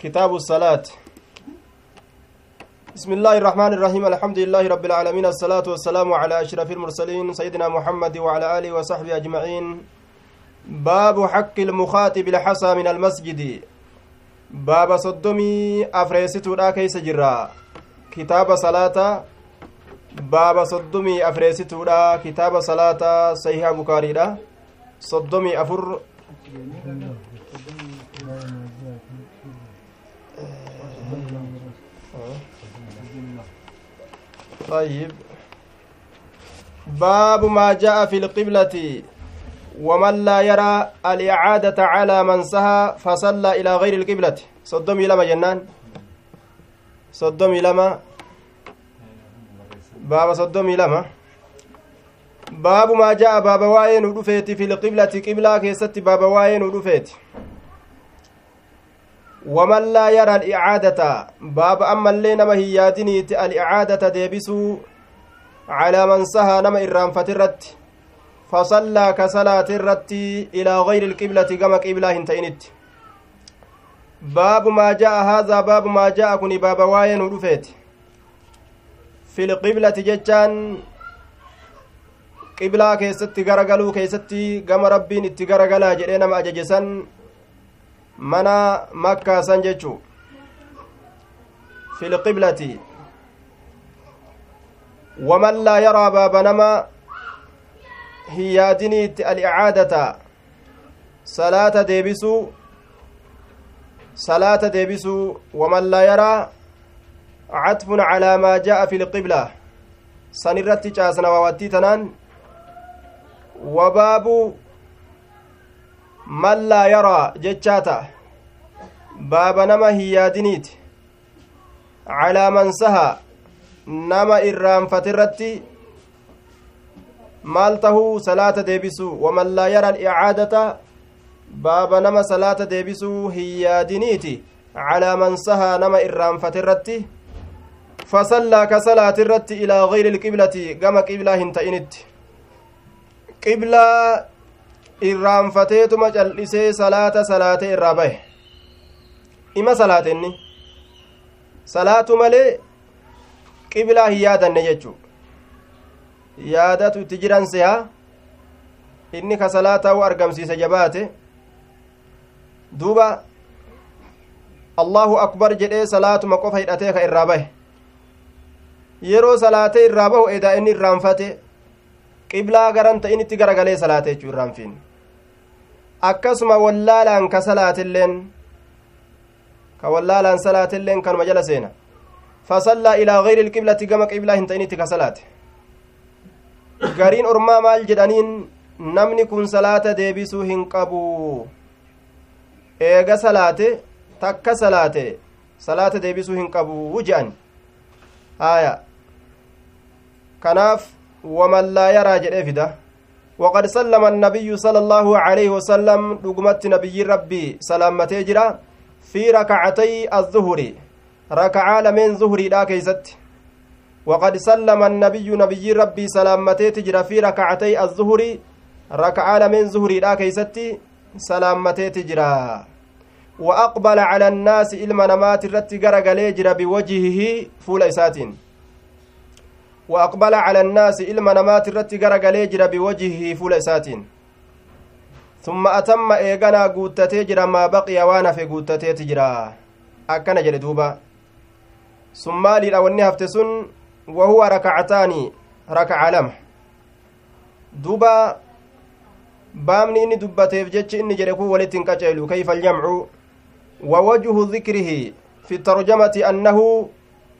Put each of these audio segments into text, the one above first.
كتاب الصلاة. بسم الله الرحمن الرحيم. الحمد لله رب العالمين. الصلاة والسلام على أشرف المرسلين سيدنا محمد وعلى آله وصحبه أجمعين. باب حق المخاطب الحصى من المسجد. باب صدمي أفريستو لا كيس جرا. كتاب صلاة. باب صدمي أفريستو لا كتاب صلاة. صحيح بكاري صدمي أفر. طيب. باب ما جاء في القبلة. ومن لا يرى الإعادة على من سهى فصلى إلى غير القبلة. صدمي لما جنان. صدمي لما باب صدمي لما باب ما جاء باب واين ودفيت في القبلة قبلة كيست باب واين ودفيت. ومن لا يرى الإعادة باب أما اللي نما هياتني الإعادة ديبسو على من سهى نما إرام فترت فصلى كصلاة الرت إلى غير القبلة كما قبلة هنتينت. باب ما جاء هذا باب ما جاء كني باب واين ودفيت. في القبلة keessatti garagaluu keessatti gama rabbiin itti garagalaa jedhee nama ajajesan mana makkaasan jechuu fi waman laa yaraa baaba nama hin yaadiniitti alicaadata salaata deebisuu salaata deebisuu waman laa yaraa catfun calaa maa jaa'a fi lqibla san irratti caasna waawattii tanaan wabaabu man laa yaraa jechaa ta'a baaba nama hin calaa man saha nama irraanfatirratti maal tahuu salaata deebisuu waman laa yara alicaadata baaba nama salaata deebisuu hin yaadiniiti calaa man sahaa nama irraanfatirratti fasallaa ka salaatirratti ilaa gayri ilqiblati gama qiblaa hin ta'initti irraanfateetuma cal'isee salaata salaatee irraa bahe. Ima salaatenni salaatu malee qiblaa hin yaadanne jechuu. Yaadatu itti jiran seha inni ka salaataa'u argamsiise jabaate. Duuba allahu akbar jedhee salaatuma qofa hidhatee ka irraa bahe. Yeroo salaatee irraa bahu edaa inni irraanfate qiblaa garan ta'initti garagalee salaate jechuu irraanfiin akkasuma wallaalaan ka salaatilleen ka wallaalaan salaatilleen kanuma jala seena fasallaa ilaa gayri ilqiblati gama qiblaa hin ta'initti ka salaate gariin ormaa maal jedhaniin namni kun salaata deebisuu hin qabu eega salaate takka salaate salaata deebisuu hin qabu je'an haaya kanaaf waman laa yaraa jedhee fida وقد سلم النبي صلى الله عليه وسلم دغمت نبي ربي سلامته جرا في ركعتي الظهر. ركعة لمن ظهري لا كيست. وقد سلم النبي نبي ربي سلامته تجرا في ركعتي الظهر. ركعة لمن ظهري لا كيست. سلامته تجرا. وأقبل على الناس إلما نمات الرت غرغلي جرا بوجهه فول إساتين. وأقبل على الناس إلما نمات الرت غرغلي جرا بوجهه فول إساتين. ثم أتم إيغانا قوتتي جرا ما بقي وأنا في قوتتي تجرا. أكنا جل دوبا. ثم للأولني هفتسن وهو ركعتان ركع لمح دوبا baamni inni dubbateef jechi inni jedhe kun walitti hin qaceelu kayfa aljamcu ووجه ذكره في الترجمة أنه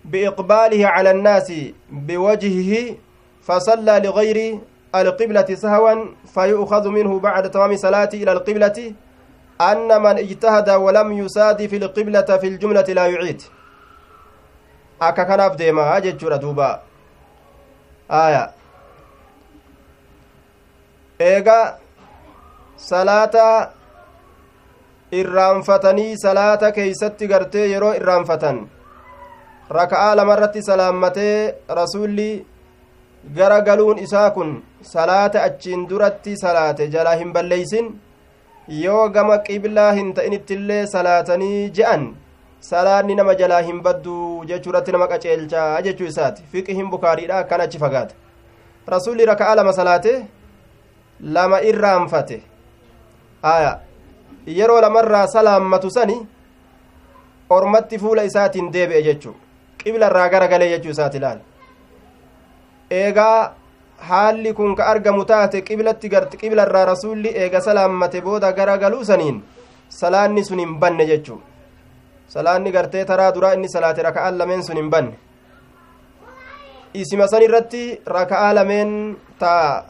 بإقباله على الناس بوجهه فصلى لغير القبلة سهوا فيؤخذ منه بعد تمام صلاة إلى القبلة أن من اجتهد ولم يسادف القبلة في الجملة لا يعيد. akka kanaaf deema jechuudha duuba aya eega salaata irraanfatanii salaata keeysatti gartee yeroo irraanfatan raka'aa lamarratti salaammatee rasuulli gara galuun isaa kun salaata achiin duratti salaate jalaa hin balleeysin. Yoo gama qiblaa hin ta'inittillee salaatanii je'an salaanni nama jalaa hin baddu jechuu irratti nama qaceelchaa jechuu isaati. Fiqihin bukaariidha akkan achi fagaata rasuulli raka'a lama salaate lama irraanfate aya. Yeroo lamarraa salaammatu sani ormatti fuula isaatiin deebi'e jechuu qibla irraa gara galee jechuu isaati ilaal eegaa haalli kun ka argamu taate qiblatti garti qibla irraa rasuulli eega salaammate booda gara galuu saniin salaanni sun hin banne jechuu. Salaanni gartee taraa duraa inni salaate raka'aan lameen sun hin banne. Isima san irratti raka'aa lameen taa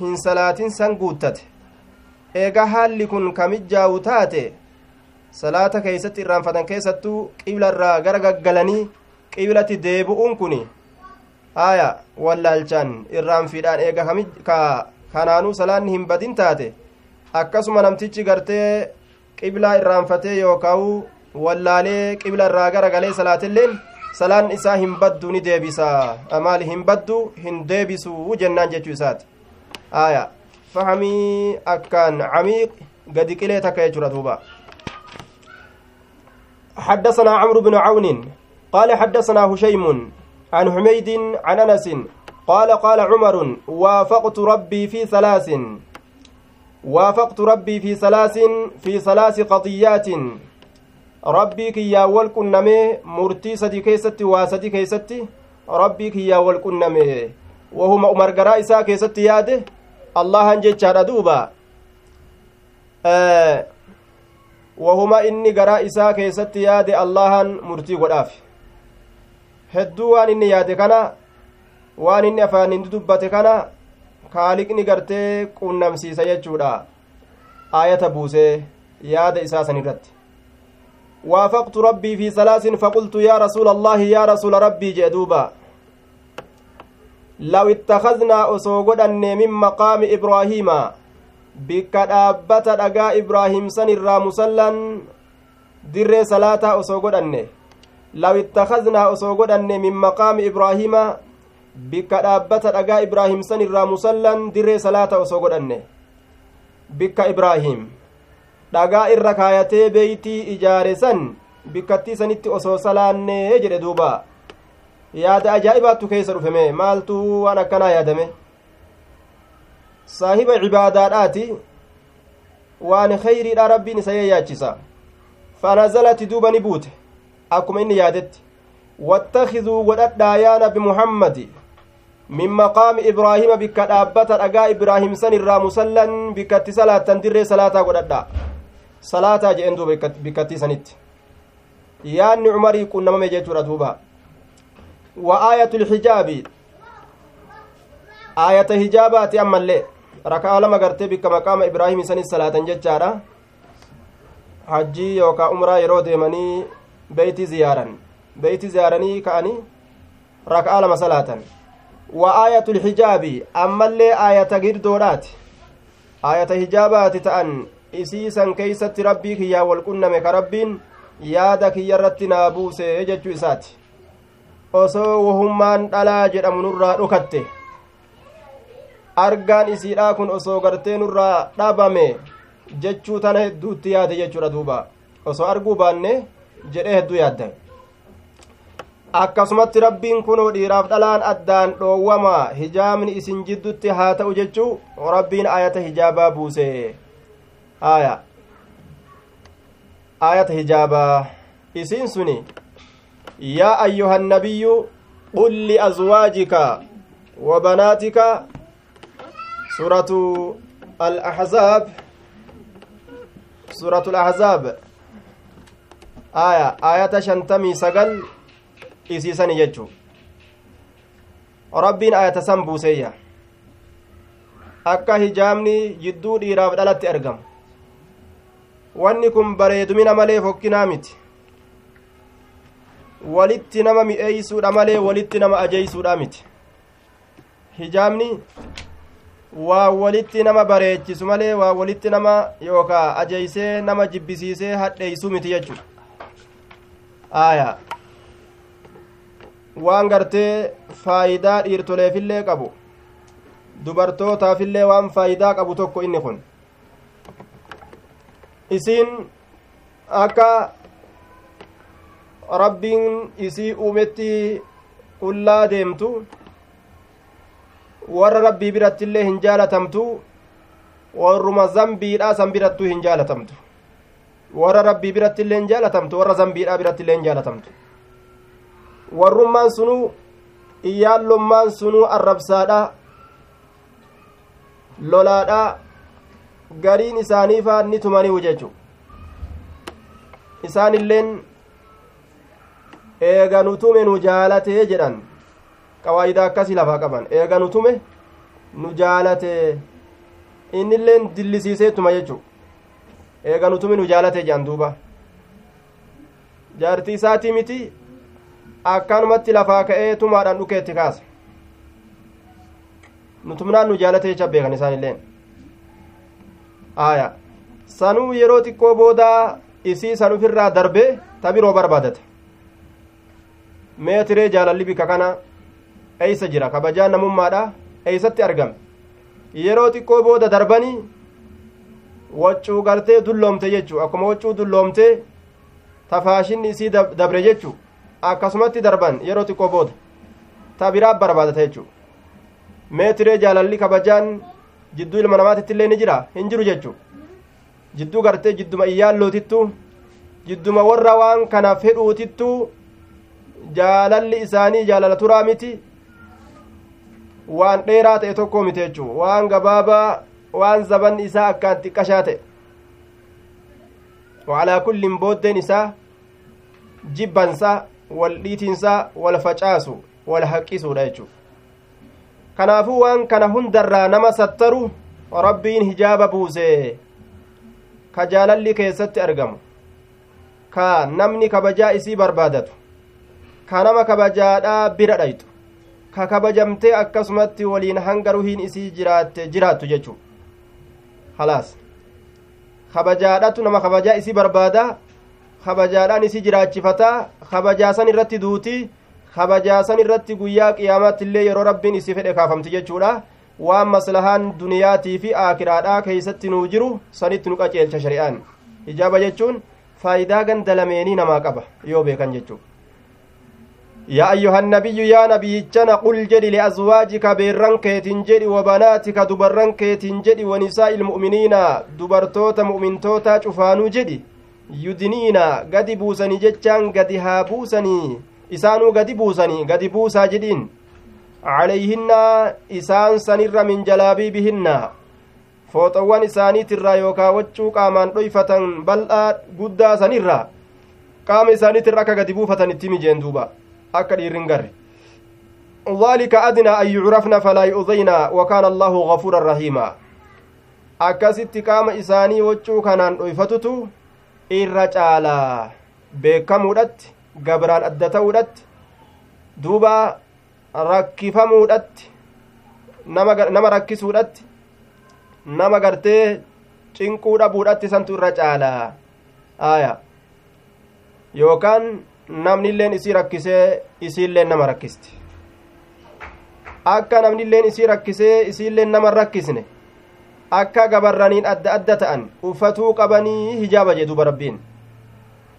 hin salaatin san guuttate. Eega haalli kun kamijjaawu taate? Salaata keeysatti irraanfatan keessattuu qibla irraa gara gaggalanii qiblatti deebi'uun kun haya wallaalchaan irraanfiidhaan eega ka kanaanuu salaanni hin badin taate akkasuma namtichi gartee qiblaa irraanfatee yookaa'u wallaalee qibla irraa gara galee salaatilleen salaan isaa hin baddu ni deebisa maali hin baddu hin deebisu jennaan jechuu isaati aya fahamii akkaan camiiq gadi qilee takka jechuudha duuba حدثنا عمرو بن عون قال حدثنا هشيم عن حميد عن انس قال قال عمر وافقت ربي في ثلاث وافقت ربي في ثلاث في ثلاث قضيات rabbii kiyyaa wal qunnamee murtii sadi keessatti waa sadi keessatti rabbii kiyyaa wal qunname wahuma umar garaa isaa keessatti yaade allahan jechaadha duuba wahuma inni garaa isaa keessatti yaade allahan murtii godhaaf hedduu waan inni yaade kana waan inni afaanin dubbate kana kaaliqni gartee qunnamsiisa jechuudha aayata buusee yaada isaa san irratti وافقت ربي في ثلاث فقلت يا رسول الله يا رسول ربي جدوبا لو اتخذنا أسوغدا من مقام إبراهيم بك دابة دقا إبراهيم سن الرا مسلا در صلاة أسوغدا لو اتخذنا أسوغدا من مقام إبراهيم بك دابة دقا إبراهيم سن الرا مسلا در صلاة أسوغدا بك إبراهيم dhagaa irra kaayatee beeytii ijaare san bikkattii sanitti osoo salaannee jedhe duuba yaada ajaa'ibaattu keessa dhufeme maaltu waan akkanaa yaadame saahiba cibaadaadhaati waan kheyriidha rabbiin isa yayyaachisa fanazalati duuba ni buute akkuma inni yaadetti wattakiduu godhadhaa yaa nabi muhammadi min maqaami ibraahiima bikka dhaabbata dhagaa ibraahim san irraa musallan bikkatti salaattan dirree salaataa godhadhaa salaataa jedhen duuba bikkattii sanitti yaanni cumarii qunnamame jechuudha duuba wa aayatu lhijaabi aayata hijaabaati ammallee rakaa lama gartee bikka maqaama ibraahim isanis salaatan jechaadha hajjii yookaa umraa yeroo deemanii beeyti ziyaaran. Beeyti ziyaaranii ka'anii rakaa lama salaatan. Wa aayatu lhijaabi ammallee aayata girdoodhaati. Aayata hijaabaati ta'an isiisan keeysatti rabbii kiyyaa wal qunname ka rabbiin yaada kiyya irratti naa buuse jechuu isaati. Osoo wahummaan dhalaa jedhamu nurraa dhokatte argaan isiidhaa kun osoo gartee nurraa dhabame jechuu tana hedduutti yaade jechuudha duuba. Osoo arguu baanne jedhee hedduu yaaddan akkasumatti rabbiin kunoo dhiiraaf dhalaan addaan dhoowwama hijaabni isin jiddutti haa ta'u jechuu rabbiin ayata hijaabaa buuse aya ayata hijaabaa isiin suni yaa ayyuha annabiyyu qul liazwaajika wa banaatika suuratu al-ahzaab suuratu al-ahzaab aya ayata shantamii sagal isiisani jechuu rabbiin ayata san buuseeyya. Akka hijaabni jidduu dhiiraaf dhalatti argamu wanni kun bareedumina malee fokkinaa miti. Walitti nama mi'eeysuudha malee walitti nama ajeeysuudha miti. Hijaabni waa walitti nama bareechisu malee waa walitti nama yookaa ajeeysee nama jibbisiisee hadheeysu miti jechu aya. Waan gartee faayidaa dhiirtoleefillee qabu. Dubartootaafillee waan faayidaa qabu tokko inni kun. Isiin akka rabbiin isii uumetti qullaa deemtu warra rabbii biratti illee hin jaalatamtu warruma zambiidha san birattuu hin jaalatamtu warra rabbii biratti illee hin jaalatamtu warra zambiidha biratti illee hin jaalatamtu. Warrummaan sunuu iyyaallummaan sunuu arrabsaadha lolaadha gariin isaaniifaa ni tumaniihu jechu isaan illeen eega nu tume nu jaalatee jedhan. Qawaayidaa akkasii lafaa qaban. Eega nu tume nu jaalatee. Innilleen dillisiiseetuma jechu eega nu tume nu jaalatee jedhan duuba jaartii isaatii miti akkanumatti lafaa ka'ee tumaadhaan dhukeetti kaasa nutumnaan nu jaalatee jecha beekan isaan illeen aya sanuu yeroo xiqqoo boodaa isii san ufirraa darbee ta biroo barbaadata meetiree jaalalli bika kana eeysa jira kabajaan namummaadha eeysatti argame yeroo xiqqoo booda darbanii waccuu gartee dulloomte jechuu. Akkuma waccuu dulloomte tafaashinni isii dabre jechuu. Akkasumatti darban yeroo xiqqoo booda. Ta biraa barbaadata jechuu. Meetiree jaalalli kabajaan jidduu ilma namaatitti illee ni jira. Hin jiru jechuu. Jidduu gartee jidduma iyyaallotittu jidduma warra waan kana fedhuutittu jaalalli isaanii jaalala turaa miti. Waan dheeraa ta'e tokko miti jechuu. Waan gabaabaa waan zabanni isaa akkaan xiqqashaa ta'e wacalaa kullin booddeen isaa jibbansa wal dhiitiinsa wal facaasu wal haqqisuudha jechuu kanaafuu waan kana hundarraa nama sattaru rabbiin hijaaba buuse ka jaalalli keessatti argamu ka namni kabajaa isii barbaadatu ka nama kabajaadhaa bira dhayxu ka kabajamtee akkasumatti waliin hanga ruhiin isii jiraatte jiraattu jechuu halaas kabajaadhatu nama kabajaa isii barbaada kabajaadhaan isii jiraachifataa kabajaasan irratti duutii kabajaasan irratti guyyaa qiyaamaatti illee yeroo rabbiin isii fedhe kaafamti jechuudha waan maslahaan duniyaatii fi aakiraadhaa keeysatti nuu jiru sanitti nu qaceelcha shari'aan hijaaba jechuun faayidaa ganda lameenii namaa qaba yoo beekan jechuu yaa ayyuhannabiyyu yaa nabiyichana qul jedhi liazwaajika beerran keetin jedhi wabanaatika dubarran keetin jedhi wanisaa'i ilmu'miniina dubartoota mu'mintoota cufaanuu jedhi yudiniina gadi buusanii jechaan gadi haa buusanii isaanuu gadi buusanii gadi buusaa jedhiin calayhinna isaan sanirra min jalaabiibihinna fooxowwan isaaniitirraa yookaa waccuu qaamaan dhoyfatan bal'aa guddaa sanirraa qaama isaaniitirra akka gadi buufatan itti mijeen duuba akka dhiirrin garre ذلك أدنى أن يعرفن فلا يؤذين وكان الله غفورا رحيما akkasitti qaama isaanii waccuu kanaan dhoyfatutu irra caalaa beekamuudhatti gabraan adda ta'uudhatti duuba rakkifamuudhatti nama rakkisuudhatti nama gartee cinquu dhabuudhatti santu irra caalaa aya yookaan namnilleen isii rakkisee isiilleen nama rakkisti akka namnilleen isii rakkisee isiilleen nama rakkisne akka gabarraniin adda adda ta'an uffatuu qabanii hijaaba jedhu barabbiin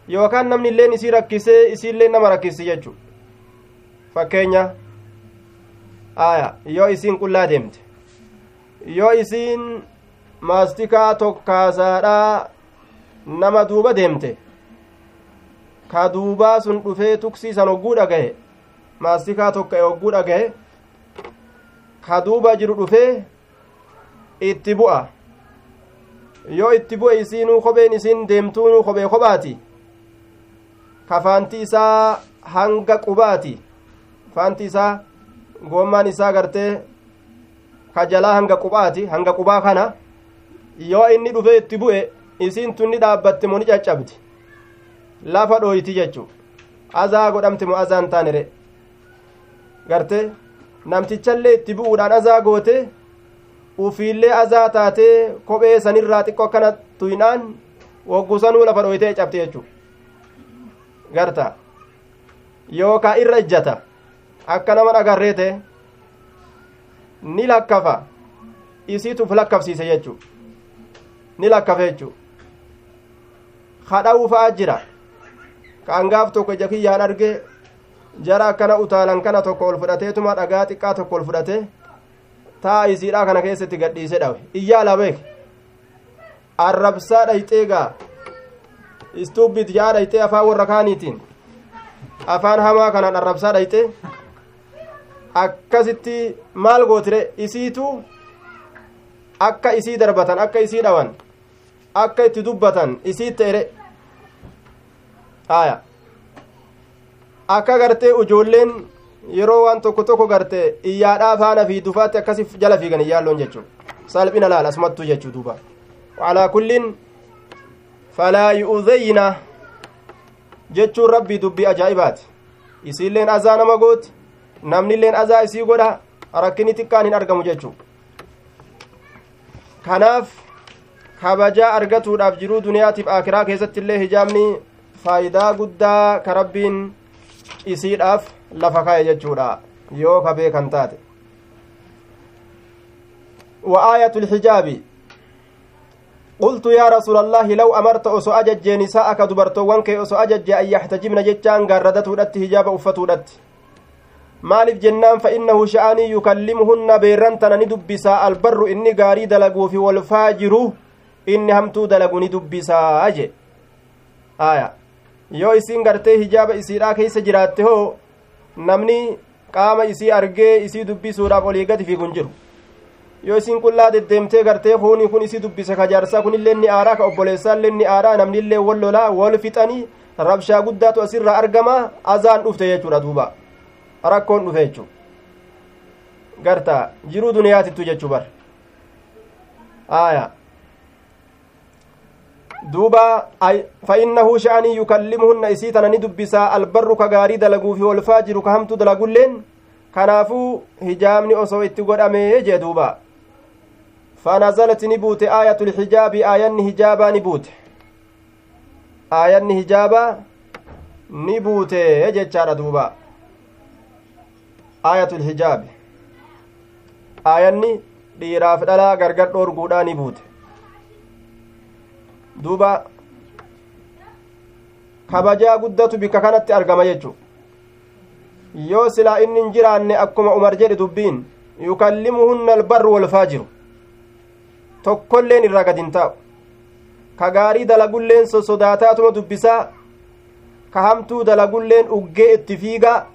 yookaan namni illeen isii rakkisee isiillee nama rakkisi jechu fakkeenya aya yoo isiin qullaa deemte yoo isiin maastikaa tokkaasaadhaa nama duuba deemte ka duubaa sun dhufee tuksiisan hogguu dhagahe maastikaa tokka'e hogguu dhagahe ka duuba jiru dhufee itti bu'a yoo itti bu'e isiinuu kopheen isiin deemtuunuu kophee kophaati kafaanti isaa hanga qubaati faanti isaa goommaan isaa gartee ka jalaa hanga qubaati hanga qubaa kana yoo inni dhufe itti bu'e isiin tunni dhaabbatte moo ni caccabdi lafa dhooyti jechu azaa godhamte moo azaa hin taanere garte namtichallee itti bu'uudhaan azaa goote ufiillee azaa taatee kophee sanirraa xiqqo akkana tuyinaan woggusanuu lafa dhooytee cabte jechu garta yookaa irra ijjata akka nama dhagarree ta'e ni lakkafa. Isiituuf lakkafsiise jechu ni lakkafe jechu kadha'uu fa'a jira kaan gaaf tokko ija kiyyaan arge jara akkana utaalan kana tokko ol fudhateetuma dhagaa xiqqaa tokko ol fudhate taa isiidhaa kana keessatti gadhiise dhawe iyyaala beek arrabsaa dhayxee gaa istuubbit jaa dhayxee afaan warra kaaniitiin afaan hamaa kanaan arrabsaa dhayxee akkasitti maal gootire isiitu akka isii darbatan akka isii dhawan akka itti dubbatan isiitti ere haya akka gartee ijoolleen yeroo waan tokko tokko garte iyyaadhaa faana fi dufaatti akkasi jala fiigan iyyaalloon jechuu salphina laal asumattuu jechuu duuba. Waalaa kullin falaa yu'udayna jechuun rabbii dubbii ajaa'ibaati. Isiilleen azaa nama gooti namnilleen azaa isii godha rakkini xiqqaan hin argamu jechuu kanaaf kabajaa argatuudhaaf jiruu duniyaatiif akiraa keessatti illee hijaabni faayidaa guddaa ka rabbiin isiidhaaf lafa kaa'e jechuudha yoo ka beekan taate وآية الحجاب قلت يا رسول الله لو أمرت أسو أجج نساءك دبرتوان كي أسو أجج أن يحتجبن جتان قردته لت هجاب أفتو لت maaliif jennaan fa'innahu sha'anii yukallimuhunna beerrantana ni dubbisaa albarru inni gaarii dalaguu fi walfaajiru inni hamtuu dalagu ni dubbisaa je aya yoo isiin gartee hijaaba isiidhaa keessa jiraatte hoo namni qaama isii argee isii dubbisuudhaaf olii gadi fiigun jiru yoo isiin qullaa deddeemtee gartee kuuni kun isii dubbise ka jaarsaa kunillee ni aaraa ka obboleessaallee ni aaraa namnillee wal lolaa wal fixanii rabshaa guddaatu asirraa argama azaan dhufte jechuudha duuba rakkoon dhufe jechuu garta jiruu duniyaatittu jechuu bar aya duuba fainnahu sha'anii yukallimuhunna isii tana ni dubbisaa albarru ka gaarii dalaguufi walfaajiru ka hamtu dalagulleen kanaafuu hijaabni osoo itti godhamee jee duuba فنزلت نبوت آية الحجاب آية هجابا نبوت آية هجابا نبوت يجتشار دوبا aayatul hijaabi aayanni dhiiraaf dhalaa gargar dhoorguudhaa ni buute duuba kabajaa guddatu bikka kanatti argama jechu. Yoo silaa inni hin jiraanne akkuma umar jedhe dubbiin yukallimuhunna albarru walfaajiru. Tokkolleen irraa gad hin taa'u. Ka gaarii dalagulleen sosodaataatuma dubbisaa ka hamtuu dalagulleen uggee itti fiigaa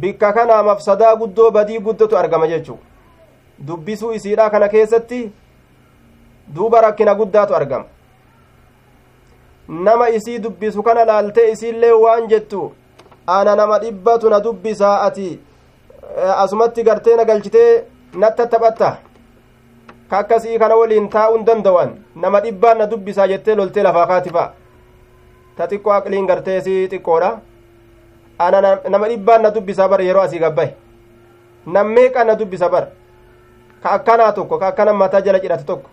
bikka kanaa mafsadaa guddoo badii guddatu argama jechuu dubbisuu isiidha kana keessatti duuba rakkina guddaatu argama. Nama isii dubbisu kana laaltee isiillee waan jettu ana nama dhibbatu na dubbisaa ati asumatti gartee na galchitee natta taphatta? Ka akkasii kana waliin taa'uun danda'an nama dhibbaan na dubbisaa jettee loltee lafaa kaatifa ta xiqqoo aqliin gartee si xiqqoodha ana nama dhibbaan na dubbisaa bar yeroo asii gabbahe nammeeqaan na dubbisa bar ka akkanaa tokko ka akkana mataa jala cidhate tokko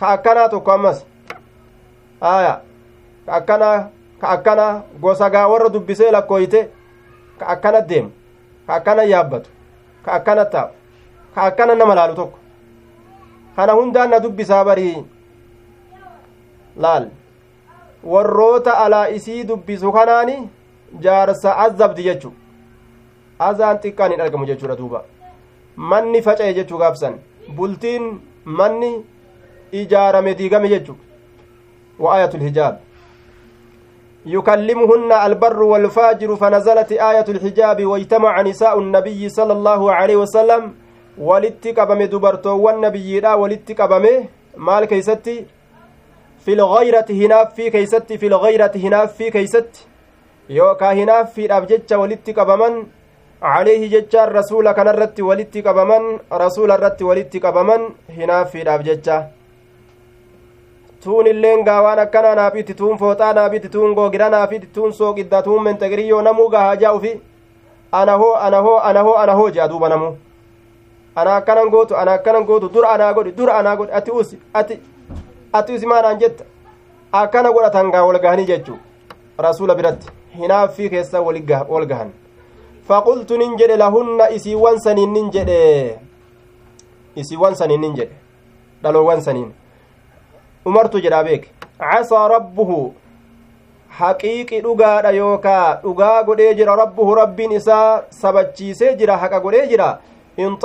ka akkanaa tokko ammas aya ka akkanaa ka akkanaa gosa gaa warra dubbisee lakkooyte ka akkana deemu ka akkana yaabbatu ka akkana taa'u ka akkana nama laalu tokko kana hundaan na dubbisaa barii laal warroota alaa isii dubbisu kanaani jaarsa azabdi jechu azaan xiqqaan hin argamu jechuudha duuba manni faca'e jechuu gaafsan bultiin manni ijaarame diigame jechu وآية الحجاب يكلمهن البر والفاجر فنزلت آية الحجاب واجتمع نساء النبي صلى الله عليه وسلم walitti qabame dubartoowwan nabiyyiidha walitti qabame maal keeysatti fi lgayrati hinaaffii keeysatti fi lgayrati hinaaffii keeysatti yookaa hinaaffiidhaaf jecha walitti qabaman caleehi jechaan rasuula kanarratti walitti qabaman rasuula irratti walitti qabaman hinaaffiidhaaf jecha tuun illeen gaawaan akkanaa naafiti tuun fooxaa naafiti tuun googira naafiti tuun sooqidda tuun menxegiriyyoo namuu gahaajaa ufi ana hoo ana hoo ana hoo ana hoo jea duuba namuu ana akkanan gootu ana akkanan gootu dura anaa godhi dura anaa godhi ati usi ati ati usi maanaan jetta akkana godhatan gaa wal gahanii jechuu rasuula biratti hinaaffii keessa wal gahan faqultu nin jedhe lahunna isiiwwan saniin nin jedhe isiiwwan saniin nin jedhe dhaloowwan saniin umartu jedhaa beek casaa rabbuhu haqiiqi dhugaadha yookaa dhugaa godhee jira rabbuhu rabbiin isaa sabachiisee jira haqa godhee jira in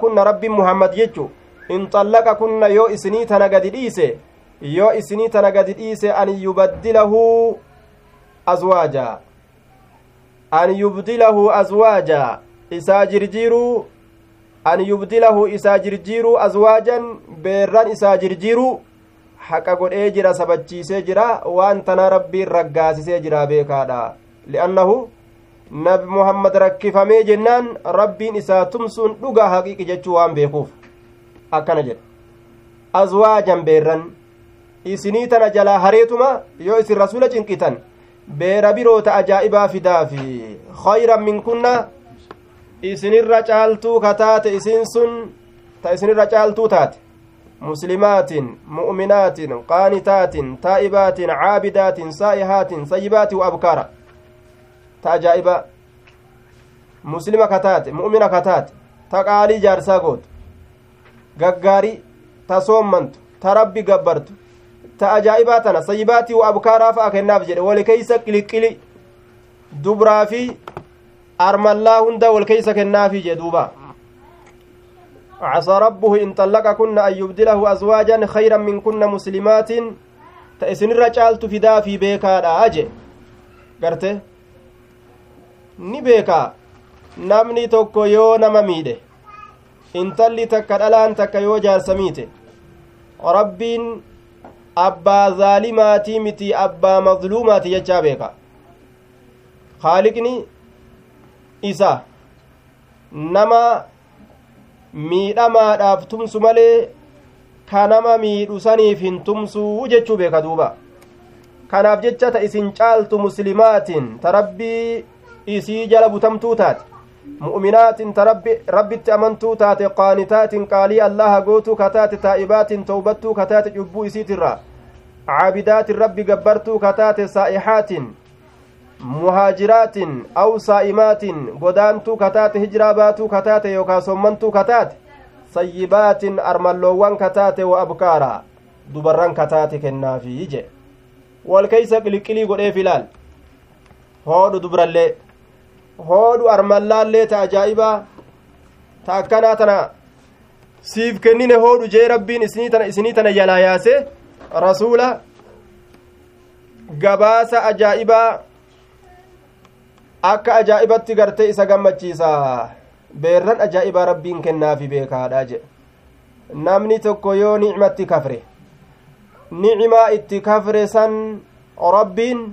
kunna rabbiin muhammad jechu in xallaqa kunna yoo isinii tana gadi dhiise yoo isinii tana gadi dhiise an yubaddilahu azwaaja an yubdilahu azwaaja isaa jirjiiruu an yubdilahu isaa jirjiiruu azwaajan beerran isaa jirjiiruu haqa godhee jira sabachiisee jira waan tana rabbiin raggaasisee jira beekaadha li'annahu nabi muhammad rakkifamee jennaan rabbiin isaa tumsuun dhugaa haqiiqi jechuu waan beekuuf akkana jedha azwaajan beerran isinii tana jalaa hareetuma yoo isin rasula cinqitan beera biroota ajaa'ibaa fidaafi khayran min kunna isinirra caaltuu kataate isin sun ta isinirra caaltuu taate muslimaatin mu'minaatin qaanitaatin taa'ibaatin caabidaatin saa'ihaatin sayyibaati wa abkaara ta ajaa'iba muslima kataate mu'mina kataate ta qaalii jaarsaa gootu gaggaarii ta soommantu ta rabbi gabbartu ta ajaa'ibaa tana sayyibaatii wa abkaaraa fa'a kennaaf jedhe wali keeysa qiliqqili dubraa fi armallaa hunda wal keeysa kennaafii jedhe duuba عسى ربه إن طلقكن أن يبدله أزواجا خيرا منكن مسلمات تأسن الرجال تفدا في بيكا أجي قرته ni beeka namni tokko yoo nama miidhe intalli takka dhalaan takka yoo jaarsa miite rabbiin abbaa zaalimaatii miti abbaa mazluumaati jechaa beeka haaliqni isa nama miidhamaadhaaf tumsu malee kanama miidhu saniif hin tumsuu jechuu beeka duuba kanaaf jecha ta isin caaltu muslimaatin ta rabbii isii jala butamtuu taate mu'minaatin ta rabbitti amantuu taate qaanitaatin qaalii allaha gootuu kataate taa'ibaatin tawbattuu kataate cubbuu isiitirra caabidaatin rabbi gabbartuu kataate saa'ixaatin muhaajiraatin aw saa'imaatin godaantuu kataate hijiraa baatuu kataate yookaa sommantuu kataate sayyibaatin armalloowwan kataate wa abkaaraa dubarran kataate kennaafii je wal keeysa qiliqqilii godheef ilaal hoodhu dubrallee hoodhu armallaallee ta ajaa'ibaa ta akkanaa tana siif kennine hoodhu jee rabbiin isinii tana jalaa yaase rasuula gabaasa ajaa'ibaa akka ajaa'ibatti gartee isa gammachiisa beerran ajaa'ibaa rabbiin kennaafi beekaadha jedhe namni tokko yoo nicmatti kafre nicimaa itti kafre san rabbiin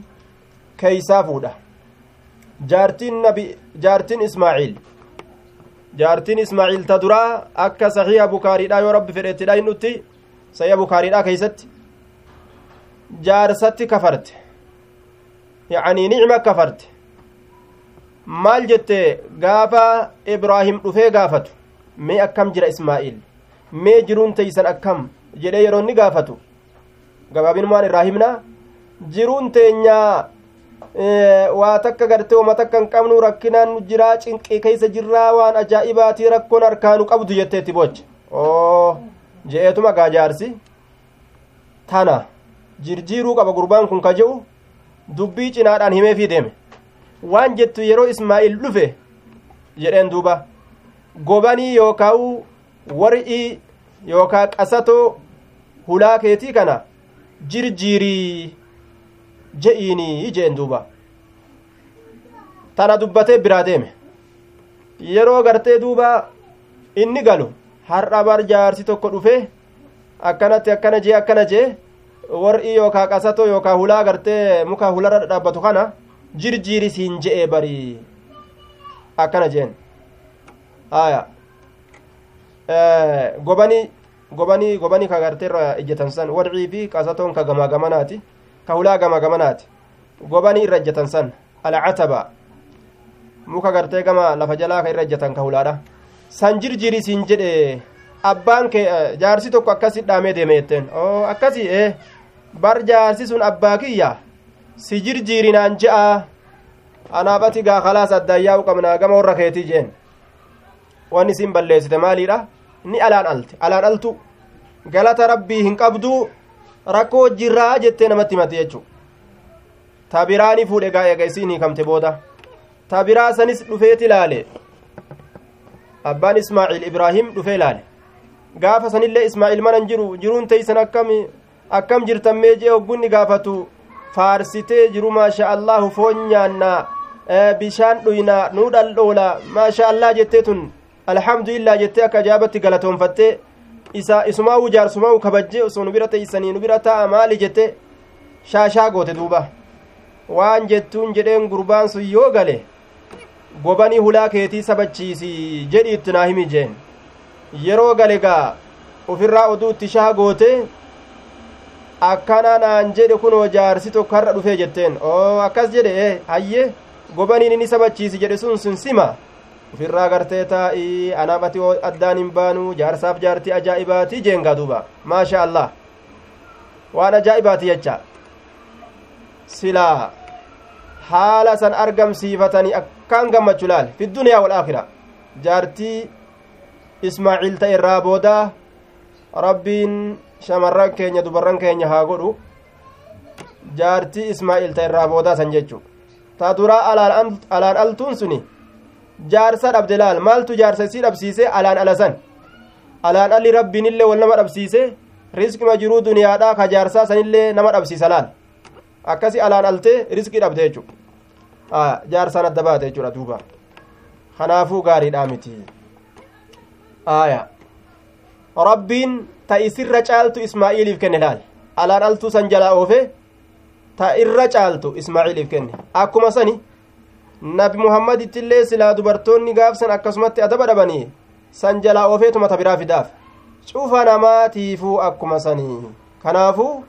keeysaa fuudha jaartiin nabi jaartiin ismaaciil jaartiin ismaaciil ta duraa akka saxiiha bukaariidha yoo rabbi fedhettidha hin dhutti saxiiha bukaariidha keeysatti jaarsatti kafarte yacanii nicma kafarte maal jette gaafa ibraahim dhufee gaafatu mee akkam jira ismaa'il mee jiruun teeysan akkam jedhee yeroo inni gaafatu gabaabinummaan irraa himna jiruun teenya waa takka gartee wama takka hin qabnu rakkinaan jiraa cinqii keeysa jirraa waan ajaa'ibaatii rakkoon harkaanu qabdu jetteetti bocha oo je'eetuma gaajaarsi tana jirjiiruu qaba gurbaan kun ka je'u dubbii cinaadhaan himeefii deeme waan jettu yeroo ismaa'il dhufe jedheen duuba. Gobanii yookaan war'ii yookaan qasatoo hulaa keetii kana jirjiirii je'iinii jeen duuba. Tana dubbatee biraa deeme. Yeroo gartee duuba inni galu har'a bar jaarsi tokko dhufe akkanatti akkana jee akkana jee war'ii yookaan qasatoo yookaan hulaa gartee muka hularra dhaabbatu kana jirjiiri siin je'ee barii akkana jeen aya gobanii gobanii gobanii ka garteerra ejjetan san warcii fi qasatoon ka gamaa gamanaati ka hulaa gamaa gamanaati irra ejjetan san alcataba muka gartee gama lafa jalaa ka irra ejjetan ka hulaadha san jirjiiri siin jedhe abbaan kee jaarsi tokko akkasi dhaamee deeme jetteen oo akkasi ee bar jaarsi sun abbaa kiyya si jirjiirinaan je'a anaafati gaa kalaas addaayyaa'u qabnaa gama warra keetii jeen. Wanni isin balleessite maaliidha? Ni alaan alte alaan altu. Galata rabbii hin qabdu rakkoo jirraa jettee namatti himate jechu ta biraani fuudhe gaa eega isiin hiikamte booda. Ta biraa sanis dhufeeti ilaale. Abbaan ismaaciil ibraahim dhufee ilaale. Gaafa sanillee ismaaciil manan jiru jiruun teeysan akkam akkam jirtan mee jee hoggunni gaafatu faarsitee jiru maasha allahu foon nyaannaa bishaan dhuynaa nuu dhaldhoola maasha allah jettee tun alhamdulillah jettee akka ajaabatti galatoonfattee isa isumaa'u jaarsumaa'u kabajjee osoo nu bira teeysanii nu bira ta'a maali jette shaashaa goote duuba waan jettuun jedheen gurbaan sun yoo gale gobanii hulaa keetii sabachiisi jedhi itti jeen yeroo gale gaa ufirraa oduu shaha goote akkana naan jedhe kunoo jaarsi tokko har'a dhufee jetteen oo akkas jedhe e hayye gobaniin inni sabachiisi jedhe sun sun sima ufirraa gartee taa'ii anaafati addaan hin baanu jaarsaaf jaartii ajaa'ibaatii jeengaa duuba maasha allah waan ajaa'ibaati jecha silaa haala san argamsiifatanii akkaan gammachu laal fi duniyaa wal aakhira jaartii ismaaciil ta'e irraa booda rabbiin shamarran keenya dubarran keenya haa godhu jaartii ismaaciil ta'e irraa boodaa san jechu ta duraa alaan altuun suni jaarsa dhabde laal maaltu jaarsa isii dhabsiise alaan alasan alaan alli rabbiinillee wal nama dhabsiise riskima jiruu duniyaadhaa ka jaarsaa sanillee nama dhabsiisa laal akkasi alaan altee riskii dhabde jechu jaarsaan adda baate jechuudha duuba kanaafuu gaariidhaa miti aya rabbiin ta isirra caaltu ismaa'iiliif kenne laal? Alaan altuu san jalaa oofe ta irra caaltu ismaa'iiliif kenne. Akkuma sani nabi muhammadittillee silaa dubartoonni gaafsan akkasumatti adaba dhabanii san jalaa oofeetuma ta biraa fidaaf. Cufa namaatiifuu akkuma sanii kanaafuu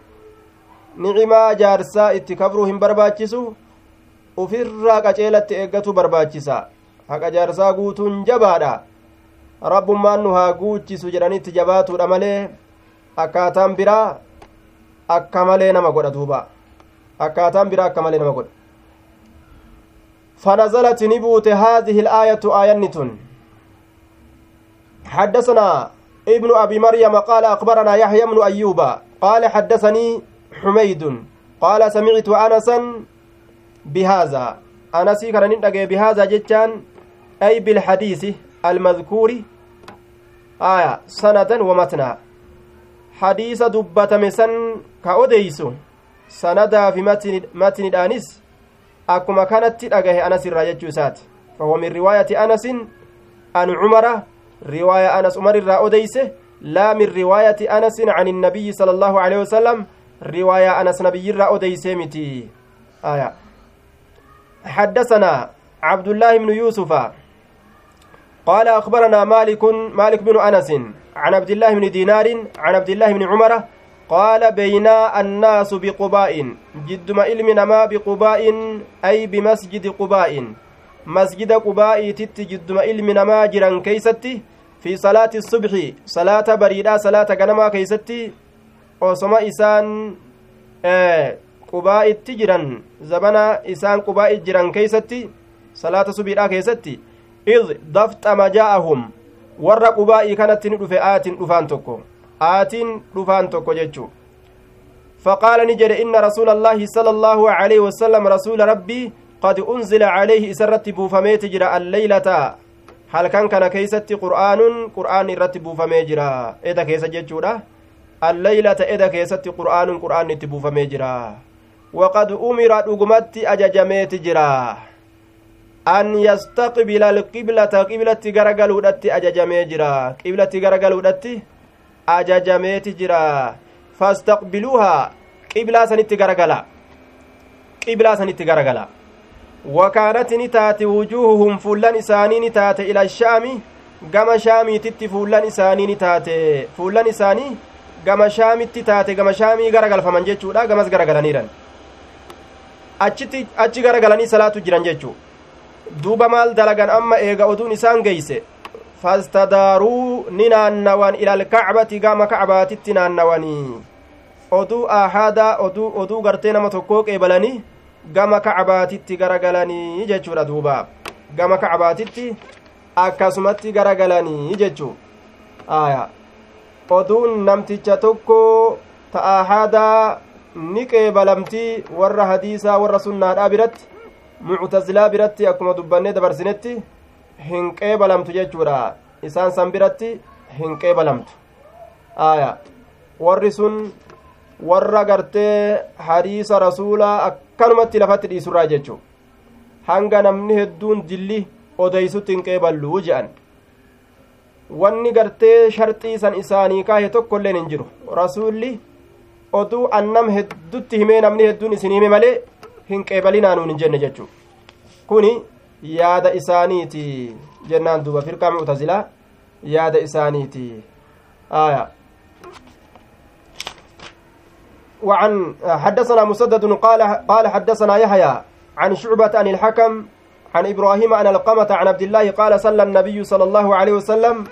nicimaa jaarsaa itti kabruu hin barbaachisu ufirraa qaceelatti eeggatu barbaachisa haqa jaarsaa guutuun jabaadha rabbummaan nu haa guuchisu jedhanitti jabaatuudha malee akkaataan biraa akka malee nama godha duuba akkaataan biraa akka malee nama godha فنزلت نبوت هذه الآية آية حدثنا ابن أبي مريم قال أخبرنا يحيى بن أيوب قال حدثني حميد قال سمعت أنسا بهذا أنسي كان بهذا جتان أي بالحديث المذكور آية سندا ومتنا حديث دبة مسن كأوديس سندا في متن متن الآنس أكما كانت أجاه أنس الراجع سات. فهو من رواية أنس عن عمر. رواية أنس عمر الرأوديسه لا من رواية أنس عن النبي صلى الله عليه وسلم. رواية أنس نبي الرأوديسه متي. آية. حدثنا عبد الله بن يوسف. قال أخبرنا مالك مالك بن أنس عن عبد الله بن دينار عن عبد الله بن عمر قال بينا الناس بقباء جدما علم نما بقباء أي بمسجد قباء. مسجد قباء تت جدما علم نما جران كيستي في صلاة الصبح صلاة بريدة صلاة غنما كيستي. osoma isaan qubaa'itti jiran zabana isaan qubaa'i jiran keeysatti salaata subiidhaa keessatti id dafxama jaa'ahum warra qubaa'ii kanatti ni dhufe aatin dhufaan tokko aatiin dhufaan tokko jechu فقال نجد إن رسول الله صلى الله عليه وسلم رسول ربي قد أنزل عليه إسرت بوفميت جرى الليلة. هل كان كان كيست قرآن قرآن رتب بوفمي جرى إذا كيس جتشورة الليلة إذا كيست قرآن قرآن تبوفمي جرى وقد أمر أقمت أججميت جرى an yastaqbila alqiblata qiblatti garagaluudhatti ajajamee jira qiblatti garagaluudhatti ajajameeti jira fastaqbiluuhaa qiblaa sanitti garagala qiblaa sanitti garagala wakaanat ni taate wujuuhuhum fuullan isaanii ni taate ila shaami gama shaamiititti fuullan isaanii ni taate fuullan isaanii gama shaamitti taate gama shaamii garagalfaman jechuudha gamas garagalaniiran achitti achi garagalanii salaatu jiran jechuu duuba maal dalagan amma eega oduun isaan geeyse fastadaaruu ni naannawan ilal kacbati gama kacbaatitti naannawanii oduu ahaadaa oduu oduu gartee nama tokkoo qeebalanii gama kacbaatitti garagalanii jechuudha duuba gama kacbaatitti akkasumatti garagalanii jechuu aya oduun namticha tokko ta ahaadaa ni qeebalamtii warra hadiisaa warra sunnaadhaa biratti muctazilaa biratti akkuma dubbannee dabarsinetti hin qeebalamtu jechuudha. Isaan san biratti hin qeebalamtu. Aya. Warri sun warra gartee hadiisa rasuulaa akkanumatti lafatti dhiisurraa jechuu hanga namni hedduun dilli odeysutti hin qeeballuu je'an. Wanni gartee sharxii san isaanii kaahe tokkoilleen hin jiru. Rasuulli oduu annam heddutti himee namni hedduun isin hime malee hin qeebalinaanuun hin jenne jechuu kuni yaada isaaniiti jennaan duuba firqaa mu'tazilaa. Yaada isaaniiti. Aya. وعن حدثنا مسدد قال قال حدثنا يحيى عن شعبة عن الحكم عن إبراهيم عن القمة عن عبد الله قال صلى النبي صلى الله عليه وسلم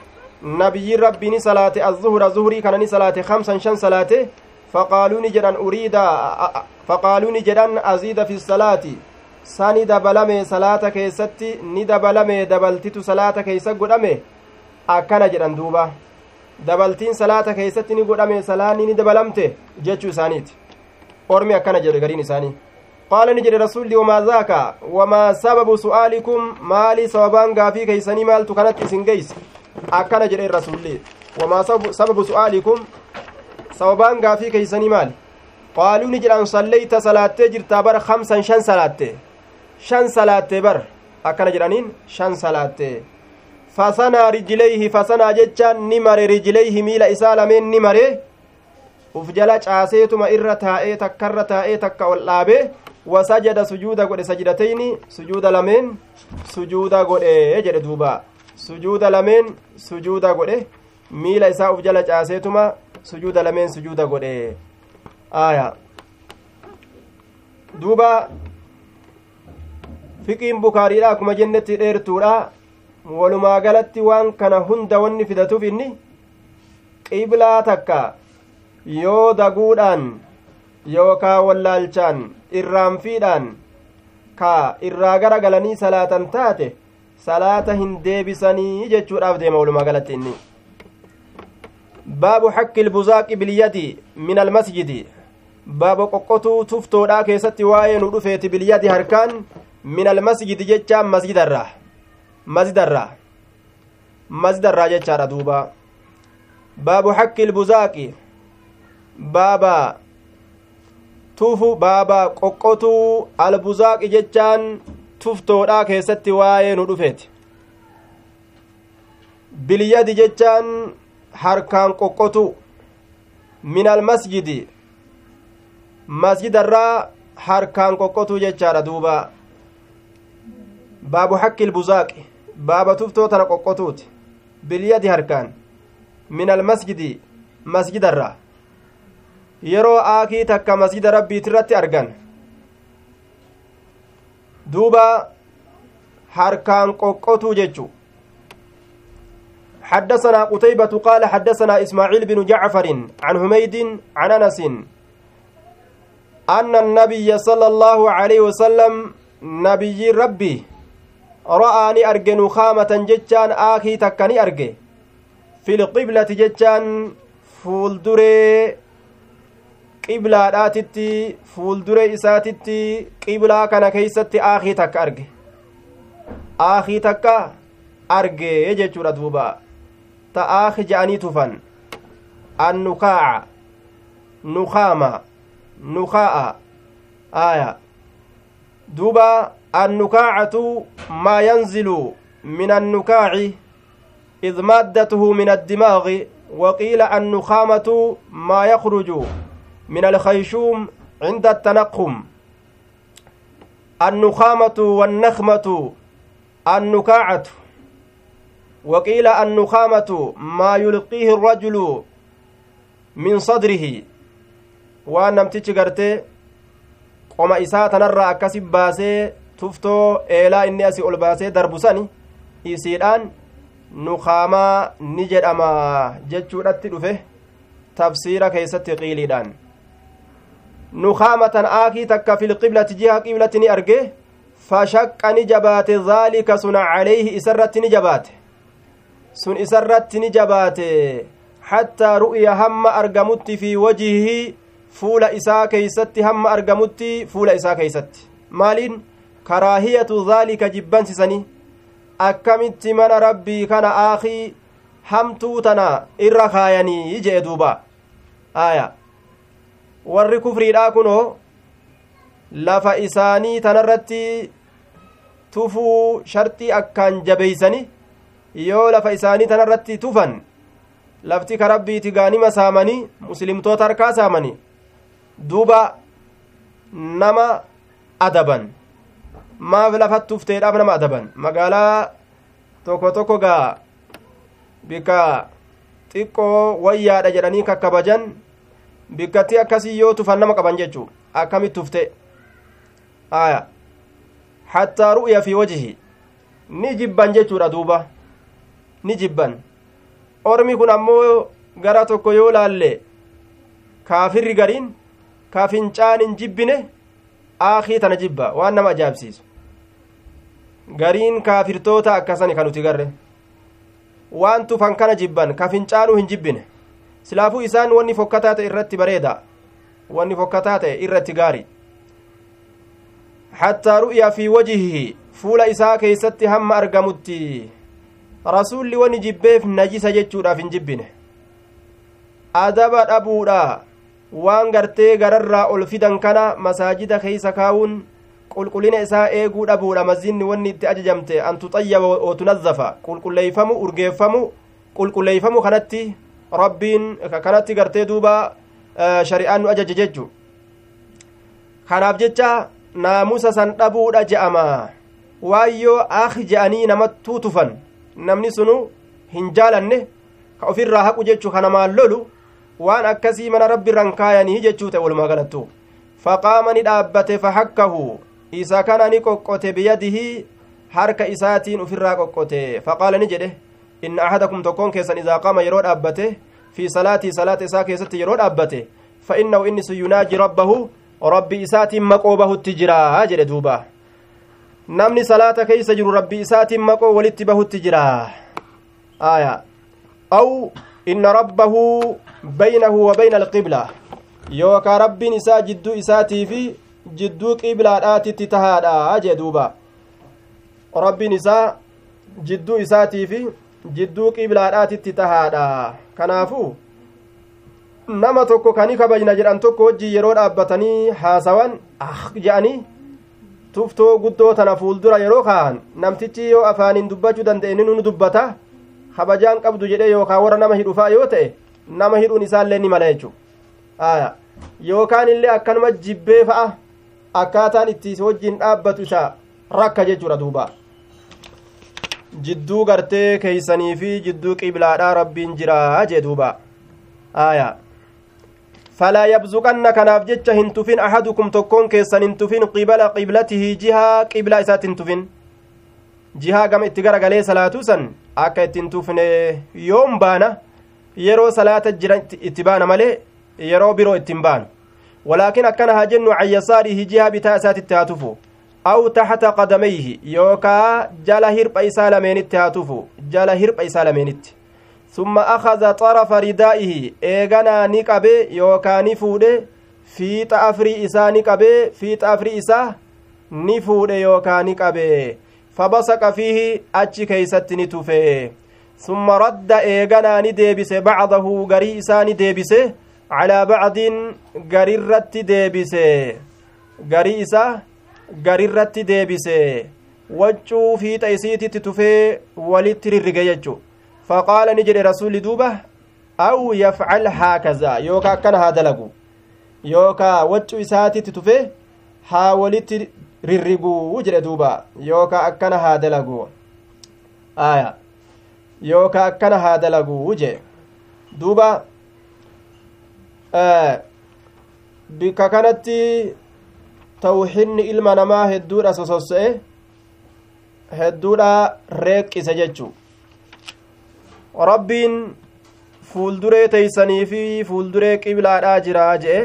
نبي ربي صلاة الظهر ظهري كان صلاة خمسا شن صلاة فقالوا نجدا أريد فقالوا نجدا أزيد في الصلاة sani dabalame salaata keessatti ni dabalame dabaltitu salaata keessa godhame akkana jedhan duuba dabaltiin salaata keessatti ni godhame salaanni ni dabalamte jechuu isaaniiti ormi akkana jedhe gariin isaanii qaala ni jedhe rasulli wamaa zaaka wamaa sababu su'aalikum maali sababaan gaafii keeysanii maaltu kanatti isin geeyse akkana jedhe rasulli wamaa sababu su'aalikum sababaan gaafii keeysanii maali qaaluu ni jedhan salleeyta salaattee jirtaa bara kamsan shan salaatte shan salaatte bar akkana jedhaniin shan salaatte fasanaa rijileyhi fasanaa jechaan ni mare rijileyhi miila isaa lameen ni mare uf jala caaseetuma irra taa'ee takkarra taa'ee takka ol dhaabee wasajada sujuuda godhe sajidatayni sujuuda lameen sujuuda godhe jedhe duuba sujuuda lameen sujuuda godhe miila isaa uf jala caaseetuma sujuuda lameen sujuuda godhe aya duuba fiqiin bukaariidha akkuma jennetti dheertuudha walumaa galatti waan kana hunda wanni fidatuuf inni qiblaa takka yoo daguudhaan yookaa wallaalchaan irraanfiidhaan ka irraa gara galanii salaatan taate salaata hin deebisanii jechuudhaaf deema walumaa galatti inni baabu xakki ilbuzaaqi bilyadi min almasjidi baaba qoqqotuu tuftoodhaa keessatti waa'ee nu dhufeeti bilyadi harkaan min almasjidi jechaan masjidarraa masjidarraa masjidarraa jechaadha duuba baabu xakki ilbuzaaqi baaba tufu baaba qoqqotuu albuzaaqi jechaan tuftoodhaa keessatti waa'ee nu dhufeeti bilyadi jechaan harkaan qoqqotu min almasjidi masjidarraa harkaan qoqqotuu jechaadha duuba baabu haqqi ilbuzaaqi baaba tuftoo tana qoqqotuuti bilyadi harkaan min almasjidi masjidarraa yeroo aakii takka masjida rabbiitirratti argan duuba harkaan qoqqotuu jechu حدثنا قتيبة قال حدثنا إسماعيل بن جعفر عن حميد عن أنس أن النبي صلى الله عليه وسلم نبي ربي رآني أرجى نخامة جتان آخي تكني أرجى في القبلة جتان فولدري qiblaadhaatitti fuuldure isaatitti qiblaa kana keeysatti aakii takka arge aakii takka arge jechuudha duuba ta aaki je'anii tufan annukaaca nukaama nukaa'a aya duuba annukaacatu maa yanzilu min annukaaci إذ مادته من الدماغ وقيل النخامة ما يخرج من الخيشوم عند التنقم النخامة والنخمة النكاعة وقيل النخامة ما يلقيه الرجل من صدره isaa tanarraa akkasi baasee tuftoo eelaa inni asii ol baasee darbu sani isiidhaan nukaamaa ni jedhama jechuudhatti dhufe tafsiira keessatti qiiliidhaan nukaamatan aakii takka filqiblati jiha qiblatti ni arge fashaqqa ni jabaate dhaalika sun calayhi isarratti ni jabaate sun isarratti ni jabaate hattaa ru'ya hamma argamutti fi wajihi fuula isaa keeysatti hamma argamutti fuula isaa keeysatti maaliin karaahiyatu dhaalika jibbansisanii akkamitti mana rabbii kana aakii hamtuu tana irra kaayanii jee duuba aya warri kufriidhaa kunoo lafa isaanii tanarratti tufuu sharxii akkaan jabeeysani yoo lafa isaanii tanarratti tufan lafti ka rabbiiti gaanima saamanii muslimtoota harkaa saamanii duuba nama adaban maaf lafat tufteedhaaf nama adaban magaalaa tokko tokko gaa bikka xiqqoo wayyaadha jedhanii kakkabajan bikkatti akkasii yoo tufan nama qaban jechuu akkamit tufte aya hattaa ru'ya fi wajihi ni jibban jechuudha duuba ni jibban. Ormi kun ammoo gara tokko yoo laalle kaafirri gariin ka fincaan hin jibbine aakii tana jibba waan nama ajaa'ibsiisu. Gariin kaafirtoota akkasani kan nuti garre. Waan tufan kana jibban ka fincaanuu hin jibbine. Silaafuu isaan wanni fokkataa ta'e irratti bareeda. Wanni fokkataa ta'e irratti gaari. Hattaa ru'ya fi wajihihi fuula isaa keeysatti hamma argamutti rasuulli wani jibbeef najisa jechuudhaaf hin jibbine. Adaba dhabuudha waan gartee gararraa ol fidan kana masaajida keeysa kaawuun qulqullina isaa eeguu dhabuudha. Mazinni wanni itti ajajamte an tuxayyaba otunazzafa qulqulleeyfamu urgeeffamu qulqulleeyfamu kanatti rabbiin kanatti gartee duuba shari'aan nu ajaje jechu kanaaf jecha naamusa san dhabuudha je'ama. Waayyoo akh je'anii namattuu tufan namni sunu hin jaalanne ka ofirraa haqu jechu kanamaan lolu waan akkasii mana rabbi irran kaayanii jechuu ta'e walumaa galattu faqaama ni dhaabbate fahakkahu isa kana ni qoqqote biyadihi harka isaatiin ufirraa qoqqote faqaala ni jedhe inna ahadakum tokkoon keessan idaa qaama yeroo dhaabbate fi salaatii salaata isaa keessatti yeroo dhaabbate fa innahu inni sun yunaaji rabbahu rabbi isaatiin maqoo bahutti jira jedhe duuba namni salaata keeysa jiru rabbi isaatiin maqoo walitti bahutti jira aya aw inna rabbahu baynahu wa bayna alqibla yookaa rabbiin isaa jidduu isaatii fi jidduu qiblaadhaatitti tahaadha jee duuba rabbiin isaa jidduu isaatii fi jidduu qiblaadhaatitti tahaadha kanaafu nama tokko kani kabajna jedhan tokko wajjii yeroo dhaabbatanii haasawan ah je'anii tuftoo guddoo tana fuuldura yeroo ka'an namtichi yoo afaaniin dubbachuu danda'e ni nu dubbata kabajaan qabdu jedhee yookaan warra nama hidhufaa yoo ta'e nama hidhuun isaallee ni mala jechuudha yookaan illee akkanuma jibbee fa'a akkaataan itti wajjin dhaabbatu isa rakka jechuudha duuba jidduu gartee keeysanii fi jidduu qiblaadhaa rabbiin jiraa jee qiblatihi jihaa qiblaa isaatti hin tufin jihaa gama itti garagalee salaatuu san akka itti hin tufne yoom baana yeroo salaata jira itti baana malee yeroo biroo ittiin baanu walaakin akkana haa jennu can yasaarihi jihaa bitaa isaatitti haa tufu aw taxta qadamayhi yookaa jala hirpha isaa lameenitti haa tufu jala hirpha isaa lameenitti ثم أخذ طرف ردائه إيغانا نقبه يوكا نفوده في تأفري إسا نقبه في تأفري إسا نفوده يوكا نقبه فبصق فيه أتش كيست نتفه ثم رد إيغانا نديبس بعضه غري إسا نديبس على بعض غري الرت ديبس غري إسا غري الرت ديبس وجو في تيسيتي تتفه ولتررق يجو فقال نجري رسول دوبة أو يفعل هكذا يوكا كان هذا لغو يوكا وجو إساتي تتفه حاولت rirriguu jedhe duuba yookaa akkana haa dalaguu aya yookaa akkana haa dalaguu jee duuba bikka kanatti tawxinni ilma namaa hedduudha sosossa'e hedduudha reeqqise jechuu rabbiin fuulduree teeysanii fi fuulduree qiblaadhaa jiraa jee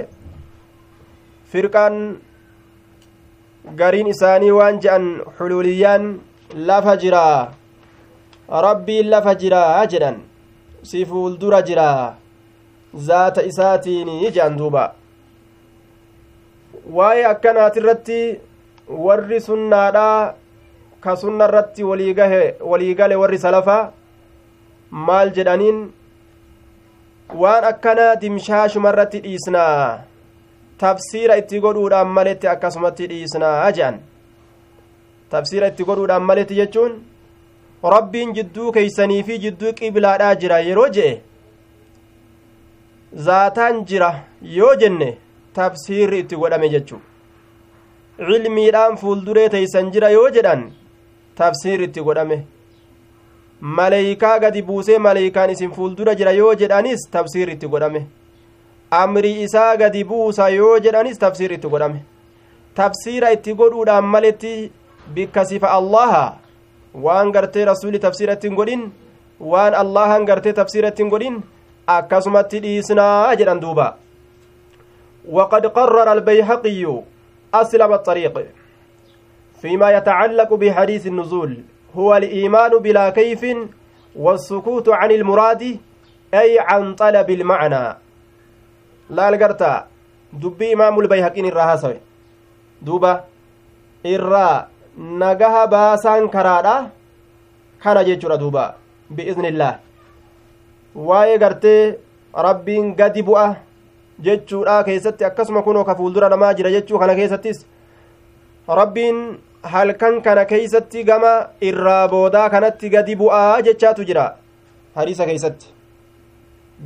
firqaan gariin isaanii waan je'an xuluuliyyaan lafa jiraa rabbiin lafa jiraa jedhan si fuuldura jiraa zaata isaatiin je'an duuba waa'ee akkanaatirratti warri sunnaadhaa ka sunna irratti waliigale warri salafaa maal jedhaniin waan akkana dimshaashuma irratti dhiisnaa. Tafsiira itti godhuudhaan maletti akkasumatti dhiisnaa jedhan tafsiira itti godhuudhaan maletti jechuun rabbiin jidduu keeysanii fi jidduu qiblaadhaa jira yeroo je'e. Zaataan jira yoo jenne tafsiirri itti godhame jechuu cilmiidhaan fuulduree teeysan jira yoo jedhan tafsiirri itti godhame maleeykaa gadi buusee maleeykaan isin fuuldura jira yoo jedhanis tafsiirri itti godhame amrii isaa gadi buusa yoo jedhanis tafsiirri itti godhame tafsiira itti godhuudhaan maletti bikka sifa allaha waan gartee rasuli tafsiira ittiin godhin waan allahan gartee tafsiira ittiin godhin akkasumatti dhiisnaa jedhan duuba وقد قرر البيهقي أسلم الطريق فيما يتعلق بحديث النزول هو الإيمان بلا كيف والسكوت عن المراد أي عن طلب المعنى. لا القرتا دبي إمام البيهقين الرهاسوي دوبا. إرى نجها باسان كرادا. كان جيتشورا دوبا. بإذن الله. waa'ee gartee rabbiin gadi bu'a jechuudha keessatti akkasuma kunoo ka fuuldura namaa jira jechuu kana keessattis rabbiin halkan kana keeysatti gama irraa boodaa kanatti gadi bu'aa jechaatu jira hadiisa keeysatti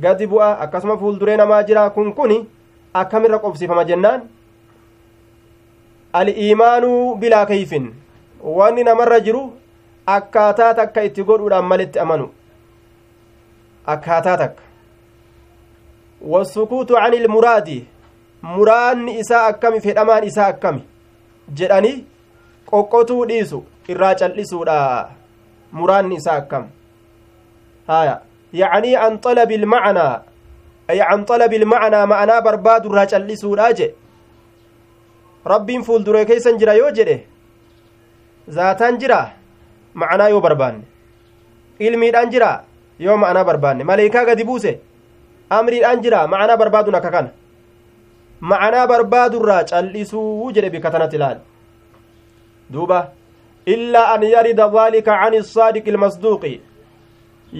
gadi bu'a akkasuma fuulduree namaa jira kun kun akkamirra qobsifama jennaan al-iimaanuu bilaa keeyfin wanni namarra jiru akkaataa takka itti godhuudhaan malitti amanu akkaataa takka wasukuutu can ilmuraadi muraanni isaa akkami fedhamaan isaa akkami jedhanii qoqqotuu dhiisu irraa cal'isuudha muraanni isaa akkam haya yacnii an xalabi ilmacnaa ay an xalabi ilmacnaa ma'anaa barbaadu irraa cal'isuudha jedhe rabbiin fuulduree keeysan jira yoo jedhe zaataan jira ma'anaa yoo barbaanne ilmiidhaan jira yoo ma'anaa barbaanne maleeykaa gadi buuse amriidhaan jira ma'anaa barbaaduun akka kana ma'anaa barbaadurraa cal'isuu jedhe bikka tanatti ilaal duuba illaa an yarida dhaalika can isaadiqi ilmasduuqi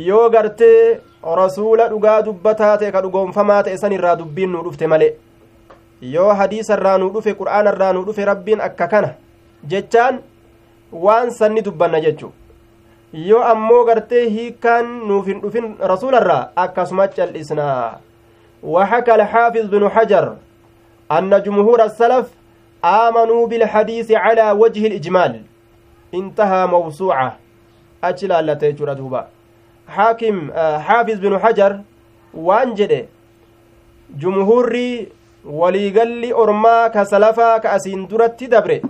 yoo gartee rasuula dhugaa dubbataa ta'e ka dhugoonfamaa ta'e san irraa dubbiin nuu dhufte male yoo hadiisa irraa nuu dhufe qur'aana irraa nuu dhufe rabbiin akka kana jechaan waan sanni dubbanna jechuu yoo ammoo gartee hiikkaan nuuf hin dhufin rasuularraa akkasuma cal'isnaa وحكى الحافظ بن حجر أن جمهور السلف آمنوا بالحديث على وجه الإجمال انتهى موسوعة أجل التي دوبا حاكم حافظ بن حجر وانجد جمهوري ka salafaa ka asiin duratti dabre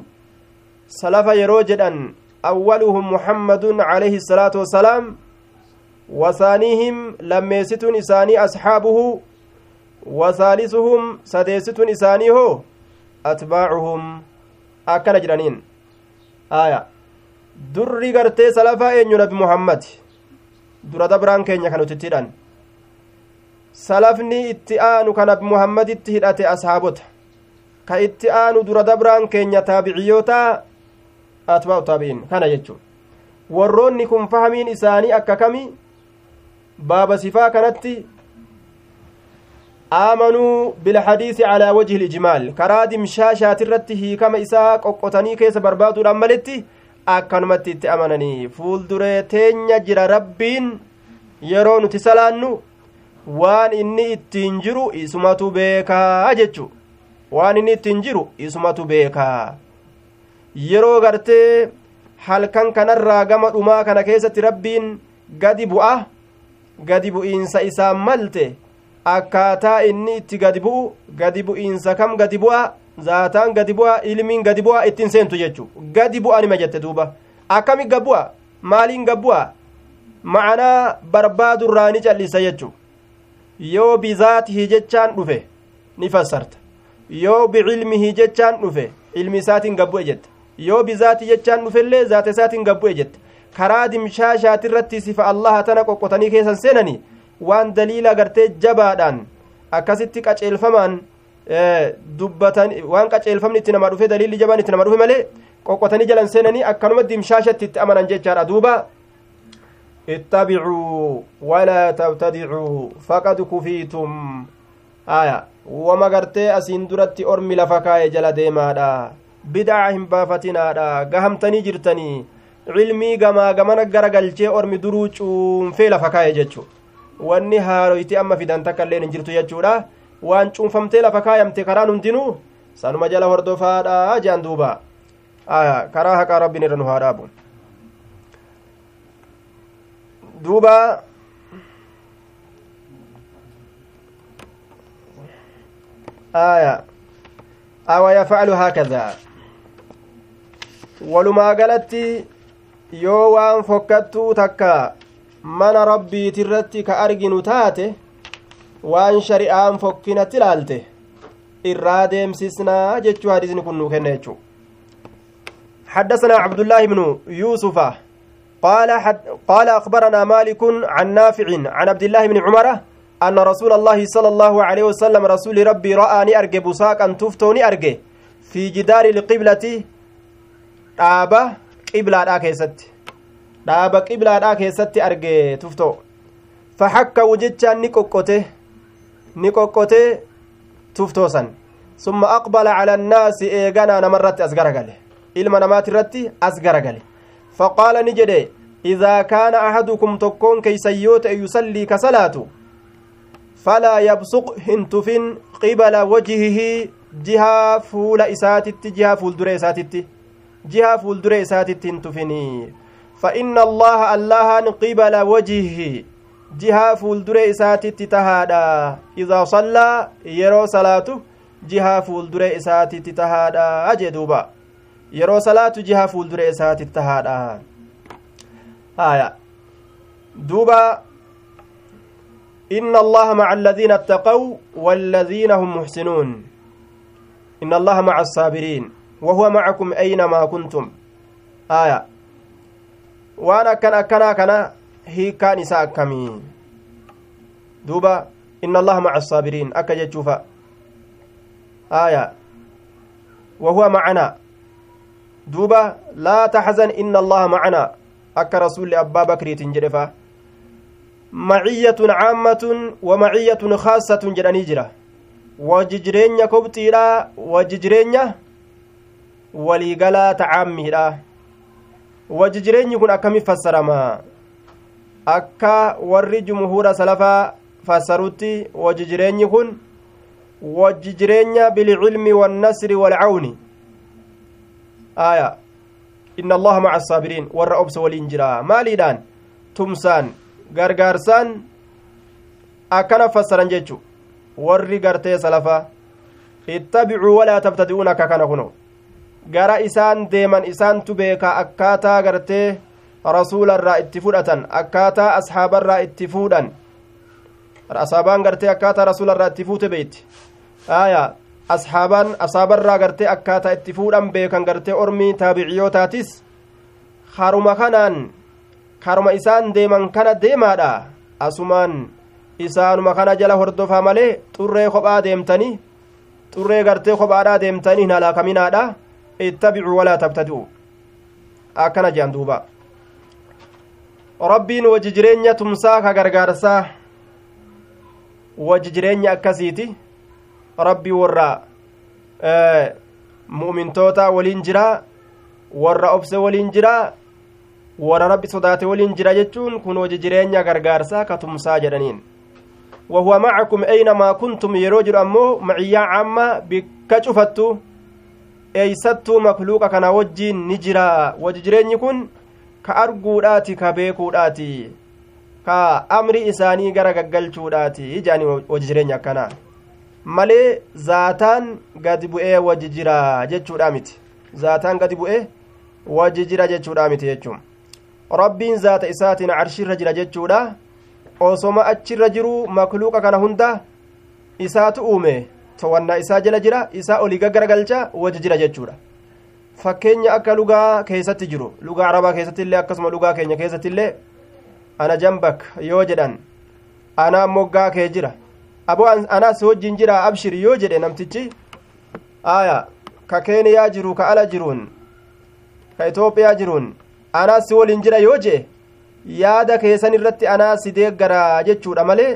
salafa yeroo jedhan awwaluhum muhammadun calayhi salaatu wassalaam wasaanihim lammeessituun isaanii asxaabuhu wasaalisuhum sadeessituun isaanii hoo atbaacuhum akkana jedhaniin aya durri gartee salafaa eenyu nabi muhammad dura dabraan keenya kan utittiidhan salafni itti aanu ka nabi muhammaditti hidhate ashaabota ka itti aanu dura dabraan keenya taabiciyoota atbaa'u taabi'iin kana jechuun warroonni kun fahamiin isaanii akka kami baaba sifaa kanatti aamanuu bilhadiisi calaa wajhi lijmaal karaa dimshaashaatirratti hiikama isaa qoqqotanii keessa barbaaduudhaan maletti akkanumatti itti amananii fuulduree teenya jira rabbiin yeroo nuti salaannu waan inni ittiin jiru isumatu beekaa jechu waan inni ittiin jiru isumatu beekaa yeroo gartee halkan kanarraa gama dhumaa kana keessatti rabbiin gadi bu'a gadi bu'iinsa isaan malte akkaataa inni itti gadi bu'u gadi bu'iinsa kam gadi bu'a? Zaataan gadi bu'a ilmiin gadi bu'a ittiin seentu jechu gadi bu'a nima jette duuba. Akkami gabbu'a maaliin gabbu'a ma'anaa barbaadurraa ni callisa jechu yoo bizaatihi jechaan dhufe ni fassarta. Yoo bicilmihi jechaan dhufe ilmi isaatiin gabbu'e jette. Yoo bizaati jechaan dhufellee zaata isaatiin gabbu'e jette. Karaa dimshaashaatirratti sifa allaha tana qoqqotanii keessan seenanii waan daliila gartee jabaadhaan akkasitti qaceelfamaan dubbatan waan qaceelfamni itti nama dhufe daliilli jabaan itti nama dhufe malee qoqqotanii jalan seenanii akkanuma dimshaashatti itti amanan jechaadha duuba ittabicuu walaa tabtadicuu faqad kufiitum aya wama gartee asiin duratti ormi lafa kaaye jala deemaadha bidacaa hin baafatinaadha gahamtanii jirtanii cilmii gamaa gamana gara galchee ormi duruu cuunfee lafa kaaye jechu wanni haaroyti amma fidan takka illeen hin jirtu jechuudha waan cuunfamtee lafa kaayamte karaan hundinuu sanuma jala hordofaadha jean duuba karaa haqaa rabbiin irra nu haa dhaabu duuba aya awa yafcalu haakadha walumaa galatti yoo waan fokkattuu takka mana rabbiitirratti ka arginu taate waan shari'aan fokkinatti ilaalte irraa deemsisnaa jechuu hadiisni kun nuu kenna jechuu حدثنا عبد الله بن يوسف قال حد قال أخبرنا مالك عن نافع عن عبد الله بن عمر أن رسول الله صلى الله عليه وسلم رسول ربي رآني أرجي بساقا تفتوني أرجي في جدار القبلة dhaaba qiblaadhaa keessatti dhaaba qiblaadhaa keessatti arge tuftoo faxakkawu jechaan ni qoqqote ni qoqqote tuftoo san summa aqbala cala annaasi eeganaa namarratti as garagale ilma namaatirratti as garagale faqaala ni jedhe idaa kaana ahadukum tokkoon keeysan yoo ta'e yusallii ka salaatu falaa yabsuq hin tufin qibala wajhihi jihaa fuula isaatitti jihaa fuuldure isaatitti jihaa fuuldure isaatitti hin tufinii فإن الله الله قبل وجهه. جهة فولدر إساتي تهادا إذا صلى يرو صلاته جهة فولدر إساتي تهادا أجدوبا يرو صلاة جهة فولدر إساتي تهادا آية. دوبا. إن الله مع الذين اتقوا والذين هم محسنون. إن الله مع الصابرين. وهو معكم أينما كنتم. آية. Waan akkan akkanaa kana hiikkaan isaa akkamii duuba inna allaha maca asaabiriin akka jechuufa aya wahuwa macanaa duuba laa taxzan inna allaha macanaa akka rasulli abbaa bakriitin jedhe fa maciyyatun caammatun wa maciyyatun khaasatun jedhanii jira wajji jireenya kobxiidha wajji jireenya waliigalaa tacaammiidha wajji jireenyi kun akkami fassarama akka warri jumhuura salafaa fassarutti wajji jireenyi kun wajji jireenya bilcilmi wannasri walcawni aya inna allaha maca asaabiriin warra obsa waliin jira maaliidhaan tumsaan gargaarsaan akkana fassaran jechu warri gartee salafa ittabicuu walaa tabtadi'uun akka kana kuno gara isaan deeman isaantu beeka akkaataa gartee rasuularraa itti fudhatan akkaataa ashaabarraa itti fuudhan ashaabaan gartee akkaataa rasuularraa itti fuute beeyti aya ashaabaan ashaabarraa gartee akkaataa itti fuudhan beekan gartee ormii taabiciyootaatis karuma kanaan karuma isaan deeman kana deemaadha asumaan isaanuma kana jala hordofaa malee xurree kophaa deemtanii xurree gartee kophaadhaa deemtanii hin halaakaminaadha ittabicuu walaa tabtadi'u. Akkana jean duuba. Rabbiin waji jireenya tumsaa ka gargaarsaa waji jireenya akkasiiti. Rabbii warra mu'mintoota waliin jira warra obse waliin jira warra rabbi sodaate waliin jira jechuun kun waji jireenya gargaarsaa ka tumsaa jedhaniin. Wahuwa macakum aynamaa kuntum yeroo jedhu ammoo maciyyaa caamma bikka cufattu eeysattuu makluuqa kana wajjiin ni jira waji jireenyi kun ka arguudhaati ka beekuudhaati ka amri isaanii gara gaggalchuudhaati ijaani waji jireenya akkanaa malee zaataan gadi bu'ee waji jira jechuudha miti zaataan gadi bu'ee waji jira jechuudha miti jechuun rabbiin zaata isaatiin carshirra jira jechuudha osoma achirra jiru makluuqa kana hunda isaatu uume towannaa isaa jala jira isaa olii gaggaragalcha waji jira jechuudha. Fakkeenya akka lugaa keessatti jiru lugaa arabaa keessatti illee akkasuma lugaa keenya keessatti illee ana jambak yoo jedhan ana moggaa kee jira. Aboo anaas wajjin jira abshir yoo jedhe namtichi aya ka keeniyaa jiru ka ala jiruun ka itoophiyaa jiruun anaas si waliin jira yoo jee yaada keessan irratti anaas si deeggaraa jechuudha malee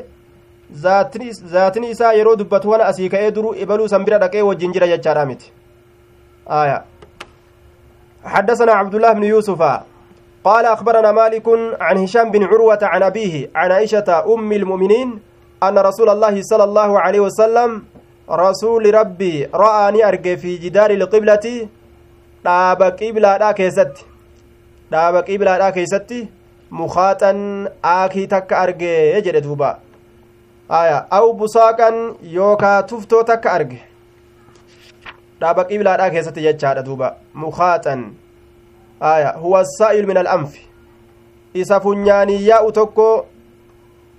zaatini isaa yeroo dubbatu wana asii ka'ee duru ibaluu san bira dhaqee wajjin jira jechaadha miti aya حدثنا عبد الله بن يوسف قال أخبرنا مالك عن هشام بن عروة عن أبيه عن عائشة أم المؤمنين أن رسول الله صلى الله عليه وسلم رسول ربي رآني أرجع في جدار القبلة dhaaba qiblaadhaa keessatti dhaaba qiblaadhaa keessatti mukaaxan aakii takka argee jedhe duuba aya aw busaaqan yookaa tuftoo takka arge. Dhaaba qiblaadhaa keessatti jechaadha duuba. Mukaaxan aya huwa saa'ilu min alanfi. Isa funyaaniyyaa'u tokko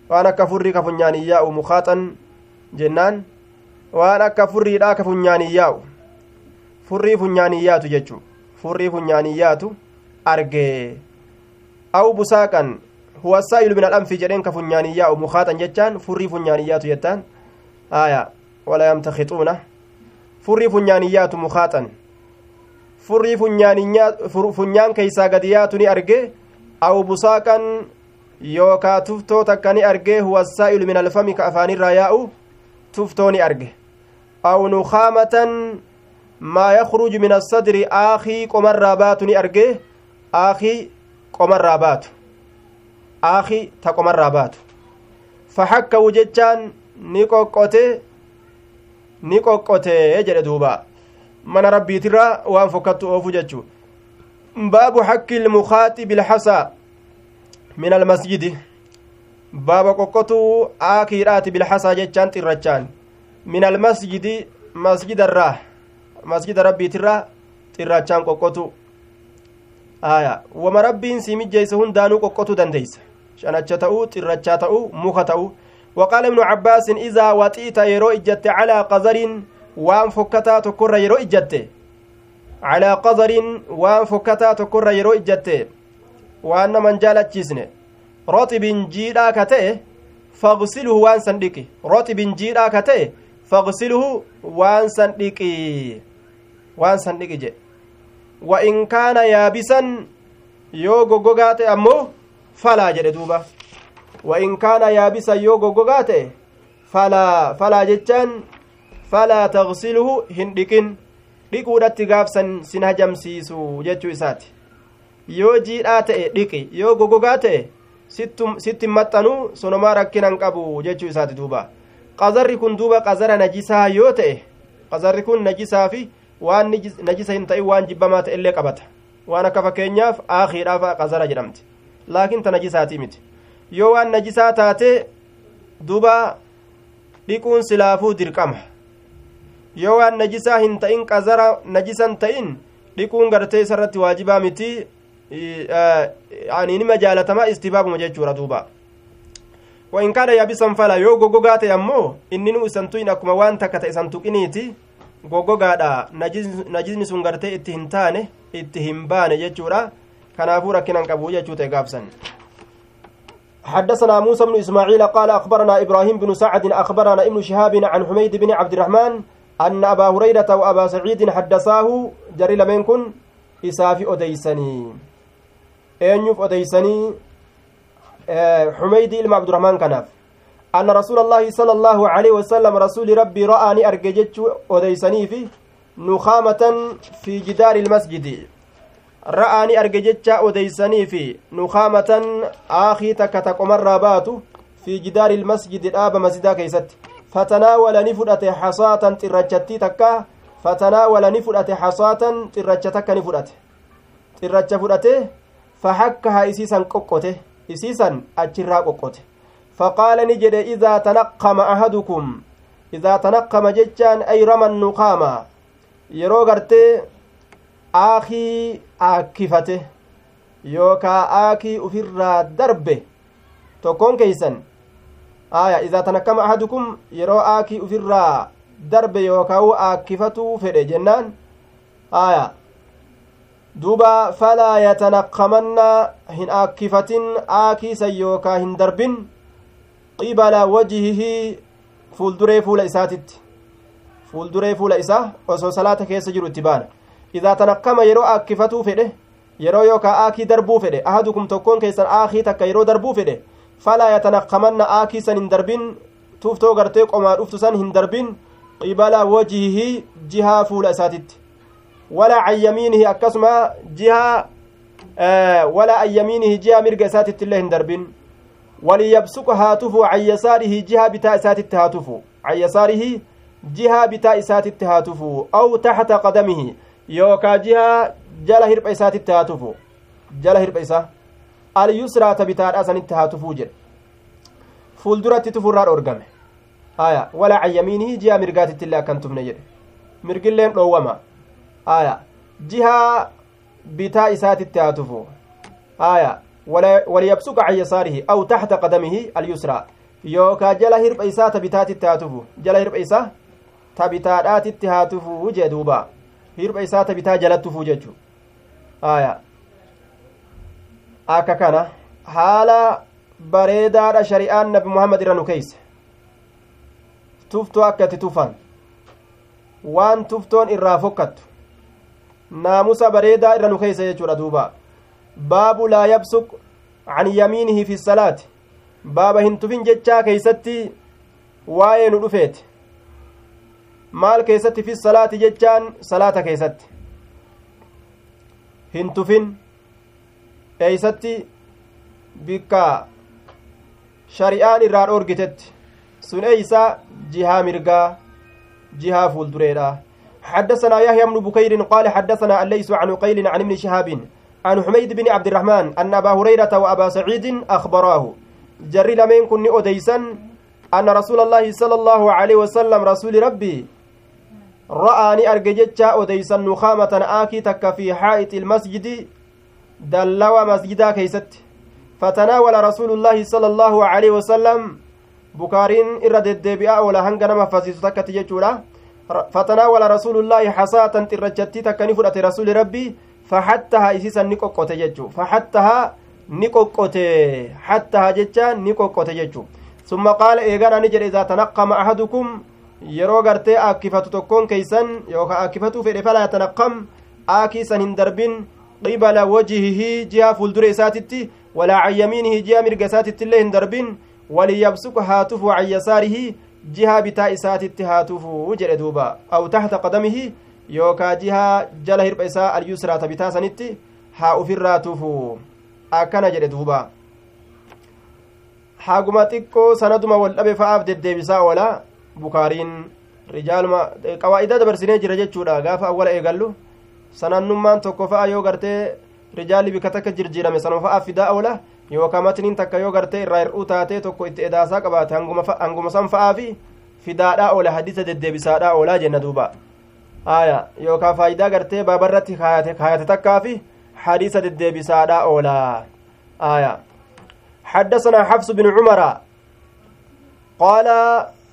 waan akka furrii ka funyaaniyyaa'u mukaaxan jennaan. Waan akka furriidhaa ka funyaaniyyaa'u furrii funyaaniyyaatu jechu furrii funyaaniyyaatu argee. Aw busaaqan ka funyaaniyyaa'u mukaaxan jechaan furrii funyaaniyyaatu jettaan aya wala yamtakixuuna furrii funyaaniyyaatu mukaaxan furrii funyaan keeysaa gadi yaatu ni arge aw busaaqan yookaa tuftoo takka ni arge huwa saa'ilu min alfami ka afaanirraa yaa'u tuftoo ni arge aw nukaamatan maa yakruju min assadri aakii qomarraa baatu ni arge aakii qomarraa baatu aakii ta qomarraa baatu faxakkawu jechaan ni qoqqote ni qoqqote jedhe duuba mana rabbiitirraa waan fokkattu oofu jechu baabu xakki ilmukaati bilxasaa min almasjidi baaba qoqqotuu aakiidhaati bilxasaa jechaan xirrachaan min almasjidi masjidarraa masjida rabbiitirraa xirrachaan qoqqotu aya wama rabbiin sii mijjeeyse hundaanuu qoqqotuu dandeeysa shanacha ta'uu xirrachaa ta'uu muka وقال ابن عباس إذا وطئت يرو إجت على قذر وان فكتا تكر يرو إجت على قذر وان فكتا تكر يرو إجت وأن من جالت جسن رطب جيدا فاغسله وان رطب جيدا كته فاغسله وان وان وإن كان يابسا goggogaa ta'e ammoo falaa jedhe duuba وإن كان يابسا يوغو غوغاته فلا فلا جتان فلا تغسله هندكن dhiquudhatti gaafsan sin hajamsiisu jechuu isaati yoo jiidhaa ta'e dhiqi yoo gogogaa ta'e sitti maxxanuu sonomaa rakkinan qabu jechuu isaati duuba qazarri kun duuba qazara najisaa yoo ta'e qazarri kun najisaa fi waan najisa hin ta'in waan jibbamaa ta'e illee qabata waan akka fakkeenyaaf aakiidhaaf qazara jedhamti laakiin ta najisaatii miti yoo waan najisaa taate duba dhiquun silaafuu dirqama yoo waan najisaa hin ta'in qazara najisan ta'in dhiquun gartee isarratti waajibaa miti nima jaalatamaa istibaabuma jechuudha duuba وإن كان يابسا فلا yoo gogogaa ta'e ammoo inni nu isan tu'in akkuma waan takka ta'e isan tuqiniiti gogogaadha najisni sun kanaafuu rakkinan qabu jechuu ta'e حدثنا موسى بن إسماعيل قال أخبرنا إبراهيم بن سعد أخبرنا ابن شهاب عن حميد بن عبد الرحمن أن أبا هريرة وأبا سعيد حدثاه جري لمن كن أديسني أنيف أديسني حميد بن عبد الرحمن كناف. أن رسول الله صلى الله عليه وسلم رسول ربي رآني أرججت أديسني في نخامة في جدار المسجد. Ra'aani arge jecha odeysanii fi nukaamatan aakii takka taqomarraa baatu fi jidaari ilmasjidi dhaaba masjidaa keeysatti fatanaawala ni fudhate hasaatan xirrachattii takka fatanaawala ni fudhate hasaatan xirracha takka ni fudhate xirracha fudhate fahakkaha isiisan qoqqote isiisan achirraa qoqqote faqaala ni jedhe idaa tanaqqama ahadukum idaa tanaqqama jechaan ay rama nuqaama yeroo gartee aakii aakkifate yookaa aakii ufirraa darbe tokkoon keeysan aya idaa tanakkama ahadukum yeroo aakii ufirraa darbe yookaa u aakkifatuu fedhe jennaan aya duuba falaa yatanakkamanna hin aakkifatin aakii san yookaa hin darbin qibala wajhihi fuulduree fuula isaatitti fuulduree fuula isaa osoo salaata keessa jiru itti baana idaa tanakkama yeroo aakkifatuu fedhe yeroo yookaa aakii darbuu fedhe ahadukum tokkoon keessan aakii takka yeroo darbuu fedhe falaa yatanakkamanna aakii san hin darbin tuuftoo gartee qomaa dhuftu san hin darbin qibala wajihihi jihaa fuula isaatitti walaa can yamiinihi akkasuma jihaa walaa an yamiinihi jihaa mirga isaatitti illee hin darbin waliyabsuqa haa tufu can yasaarihi jihaa bitaa isaatitti haa tufu can yasaarihi jihaa bitaa isaatitti haa tufu aw taxta qadamihi yookaa jihaa jala hirpha isaatitti haa tufu jala hirpha isaa alyusraa ta bitaadha sanitti haa tufuu jedhe fuulduratti tufurraa dhoorgame aya walaa can yamiinihi jihaa mirgaatitti akkan tufne jedhe mirgilleen dhoowwama aya jihaa bitaa isaatitti haa tufu aya waliyabsuqa can yasaarihi aw taxta qadamihi alyusraa yookaa jala hirpha isaa ta haa tufu jala hirpha isaa ta haa tufuu jee duuba hirpha isaa ta bitaa jalatti tufuu jechu aya akka kana haala bareedaadha shari'aan nabi muhammad irra nu keeyse tuftoo akka itti tufan waan tuftoon irraa fokkattu naamusa bareedaa irra nu keeyse jechuudha duuba baabu laa yabsuq can yamiinihi fi salaati baaba hin tufin jechaa keeysatti waa'ee nu dhufeeti maal keessatti fi salaati jechaan salaata keessatti? Hin tufin. Eeysatti bikka shari'aan irraa dhoorgitetti. Sun eeysa jihaa mirgaa. Jihaa fuuldureedha. حدثنا يحيى بن بكير قال حدثنا الليث عن قيل عن ابن شهاب عن حميد بن عبد الرحمن أن أبا هريرة وأبا سعيد أخبراه. جري لمن كن أديسا أن رسول الله صلى الله عليه وسلم رسول ربي رآني أرججتشا أديسا نخامة آكي تك في حائط المسجد دلوا مسجدا كيست فتناول رسول الله صلى الله عليه وسلم بكارين إرد الدبئة ولا هنغنا مفاسيس تكت ججولا فتناول رسول الله حصاة ترجتي تكني فرأت رسول ربي فحتها إسيسا نقوقوت ججو فحتها نقوقوت حتها ججا نقوقوت ججو ثم قال إيغانا نجر إذا تنقم أحدكم yeroo gartee aakkifatu tokkoon keeysan yookaan aakkifatu fedhe falaa yatanaqqam aakii san hin darbin qibala wajihihi jiha fuuldure isaatitti walaa can yamiinihi jiha mirga isaatitti illee hin darbin waliyabsuku haa tufu can yasaarihi jiha bitaa isaatitti haa jedhe duuba aw taxta qadamihi yookaa jiha jala hirpha isaa alyusraata bitaa sanitti haa ufirraa tufu akkana jedhe duuba haguma xiqqoo sanaduma wal fa'aaf deddeebisaa oola bukaariin rijaaluma qawaa'ida dabarsinee jira jechuudha gaafa awwala eegallu sanannummaan tokko fa'a yoo gartee rijaalli bika takka jirjiirame sanuma fa'a fidaa oola yookaan matniin takka yoo gartee irraa hir'uu taatee tokko itti edaasaa qabaate hanguma san fa'aa fi fidaadhaa oola hadisa deddeebisaadhaa oolaa jenna duuba aya yookaan faayidaa gartee baabarratti kaayate takkaa fi hadisa deddeebisaadhaa oolaa aya حدثنا حفص بن عمر قال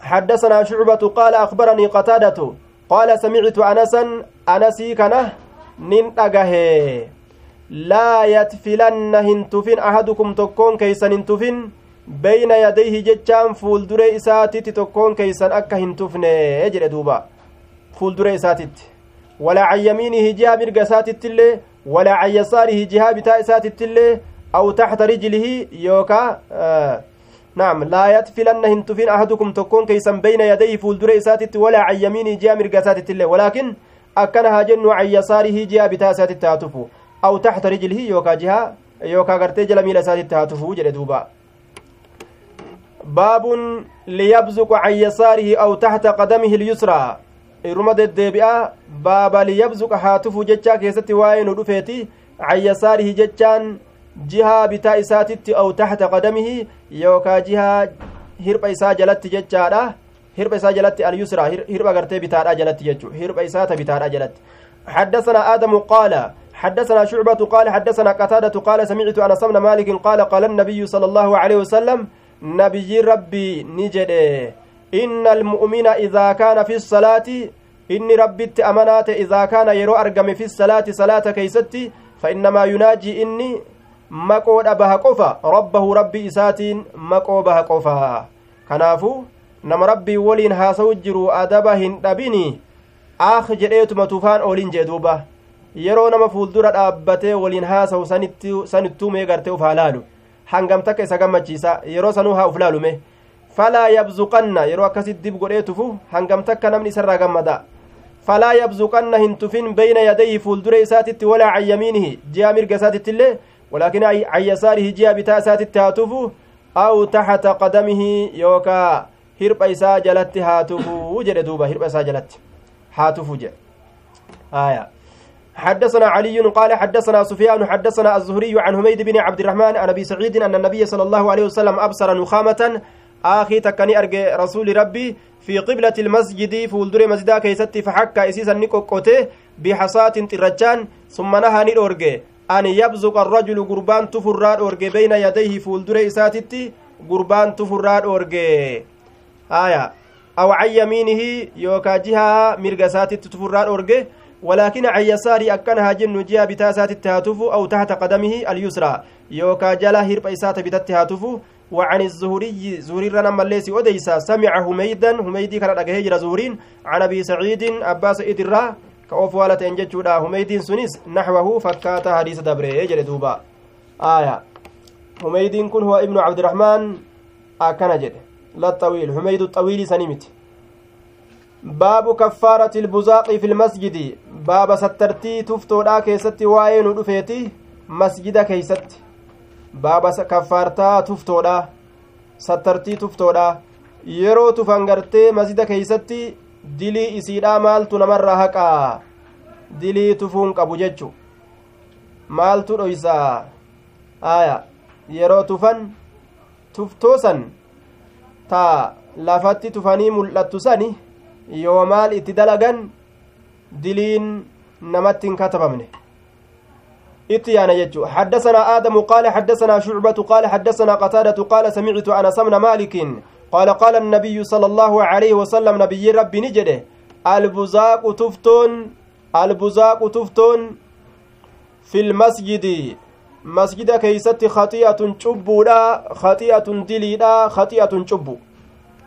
حدثنا شعبة قال أخبرني قتادة قال سمعت أنسا أنسي كنه نين لا يتفلن هنتفن أحدكم تكون كيسا هنتفن. بين يديه جتشان فول دري إساتت تكون كيسا أكا هنتفن. يجري دوبا. فول دري إساتت ولا عن يمينه جهة مرقى ولا عن يساره جهة بتاء أو تحت رجله يوكا آه نعم لا يتفلن هنتفن أحدكم تكون كيسا بين يديه فول دري إساتت ولا عن يمينه جهة مرقى إساتت اللي ولكن أكنها جن عن يساره جهة بتاء إساتت هاتفو أو تحت رجله يوكا جهة يوكا غرتي جل ميل إساتت هاتفو دوبا. باب ليبزق عن يساره أو تحت قدمه اليسرى. baaba liyabzuqa haa tufu jechaa keessatti waa'ee nu dhufeeti can yasaarihi jechaan jihaa bitaa isaatitti aw taxta qadamihi yookaa jihaa hirpha isaa jalatti jechaadha. Hirpha isaa jalatti alyusra hirpha gartee bitaadha jalatti jechu hirpha isaa ta bitaadha jalatti حدثنا آدم قال حدثنا شعبة قال حدثنا قتادة قال سمعت أنس بن مالك قال قال النبي صلى الله عليه وسلم نبي ربي نجد إن المؤمن إذا كان في الصلاة إني ربي أمنات إذا كان يرو أرقم في الصلاة صلاة كيستي فإنما يناجي إني مقود أبها قفا ربه ربي إساتين مقو بها قفا كنافو nama rabbii waliin haasawu jiru adaba hin dhabini aak jedheetuma tufaan oolin jee duuba yeroo nama fuuldura dhaabbatee waliin haasawu sanittuu mee gartee uf haa laalu hangam takka isa gammachiisa yeroo sanuu haa uf laalume falaa yabzuqanna yeroo akkasit dib godhee tufu hangam takka namni isarraa gammada falaa yabzuqanna hin tufin beyna yadayhi fuuldura isaatitti walaa can yamiinihi ji'a mirga isaatitti bitaa isaatitti haa tufu aw taxata qadamihi yookaa hirpha isaa jalatti haa tufu jedhe duuba hirpha isaa jalatti haa tufu jedhe aya حدثنا علي قال حدثنا سفيان حدثنا الزهري عن حميد بن عبد الرحمن عن أبي سعيد أن النبي صلى الله عليه وسلم أبصر نخامة. آخي تكني أرجع رسول ربي في قبلة المسجد فولدر مسجدا كيستي فحكى إسيسا نكوكوته بحصاة ترجان ثم نهى نورجع أن يبزق الرجل قربان تفراد أورجع بين يديه فولدر إساتتي قربان تفراد أورجع آية. أو عن يمينه يوكا جهة مرقسات تفراد أورجع ولكن عن يساري أكنها جن جهة بتاسات التهاتف أو تحت قدمه اليسرى. يوكا جلا هرب إسات بتتهاتف وعن الزهري زهري رنا مليسي وديسا سمع هميدا هميدي كان أجهي جرى زهرين. عن أبي سعيد أباس إدرا كأوف والة إنجتشودا هميدين سنيس نحوه فكات حديث دبري يجري دوبا آية هميدين كن هو ابن عبد الرحمن أكن جد لا الطويل هميد الطويل سنمت باب كفارة البزاق في المسجد باب سترتي تفتو لا كيستي واين ودفيتي مسجد كيستي baaba kaffaartaa tuftoodha sattartii tuftoodha yeroo tufan gartee masjida keeysatti dilii isiidha maaltu namarraa haqaa dilii tufuun qabu jechu maaltu dhoysaa aya yeroo tufan tuftoosan taa lafatti tufanii mul'attu sani yoo maal itti dalagan diliin namatti hin katabamne اتيانا يجو حدثنا آدم قال حدثنا شعبة قال حدثنا قتادة قال سمعت أنس بن مالك قال قال النبي صلى الله عليه وسلم نبي ربي نجده البزاق تفتون البزاق تفتون في المسجد. مسجد كيست خطيئة شبودا خطيئة دليدا خطيئة شبو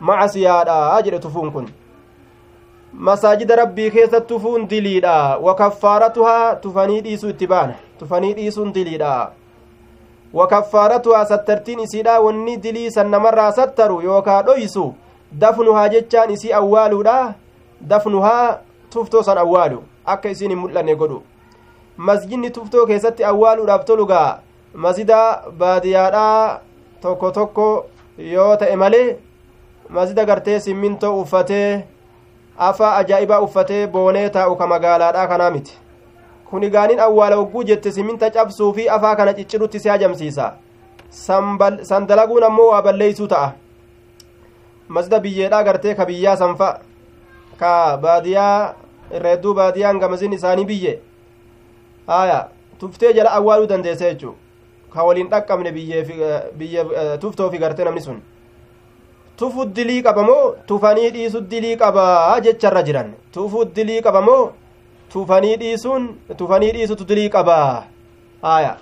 مع سيادا أجر تفون كن. masaajida rabbii keessatti tufuun diliidha wakaffaaratuhaa tufanii dhiisuu itti baana tufanii dhiisuun diliidha wakaffaaratuhaa sattartiin isiidha wanni dilii san namarraa sattaru yookaa dhoysu dafnuhaa jechaan isii awwaaluudha dafnuhaa tuftoo san awwaalu akka isiin hin mul'anne godhu masjidni tuftoo keessatti awwaaluudhaaf tolugaa masjida baadiyaadhaa tokko tokko yoo ta'e malee masjida gartee simmintoo uffatee afaa ajaa'ibaa uffatee boonee taa'u ka magaalaadhaa kanaa miti kun igaaniin awwaala hogguu jette siminta cabsuu fi afaa kana ciccirutti si hajamsiisa san dalaguun ammoo waa balleeysuu ta'a masda biyyeedhaa gartee ka biyyaa sanfa ka baadiyaa irreedduu baadiyaan gamazin isaanii biyye aya tuftee jala awwaaluu dandeessa jechuu ka waliin dhaqqabne biyye tuftoofi gartee namni sun tufu dilii qaba moo tufanii dhiisu dilii qaba jecharra jiran tufu dilii qaba tufanii dhiisuun tufanii dhiisutu dilii qaba aya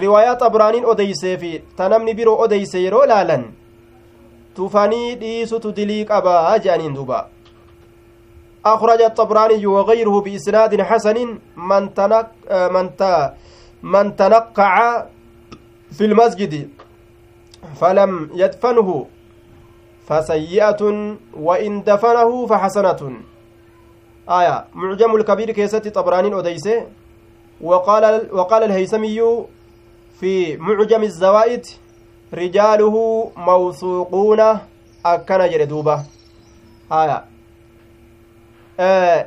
riwaayaa xabraaniin odeysee fi ta namni biroo odeyse yeroo laalan tufanii dhiisutu dilii qaba jedhaniin duuba أخرج الطبراني وغيره بإسناد حسن من تنق من من تنقع في المسجد فلم يدفنه فسيئة وإن دفنه فحسنة آية معجم الكبير كيست طبراني أديسه وقال وقال الهيثمي في معجم الزوائد رجاله موثوقون أكن جردوبة آية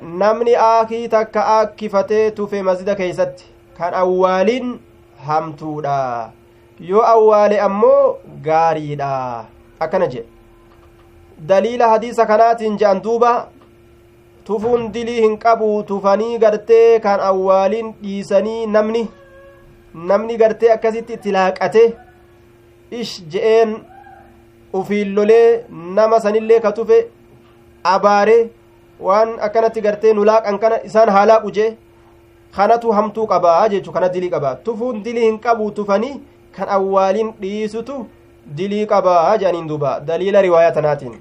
namni aakii takka aakkifatee tufe masjida keeysatti kan awwaaliin hamtuudha yoo awwaale ammoo gaariidha akkana jedhe daliila hadiisa kanaatiin je'an duuba tufuun dilii hin qabu tufanii gartee kan awwaaliin dhiisanii namni namni gartee akkasitti itti laaqate ish je'een ufiin lolee nama sanillee ka tufe abaare waan akkanatti gartee nu laaqan kana isaan haa laaqu jee kanatu hamtuu qabaa jechu kana dilii qabaa tufuun dilii hin qabu tufanii kan awwaaliin dhiisutu dilii qabaa jedhaniin duuba daliila riwaayaa tanaatiin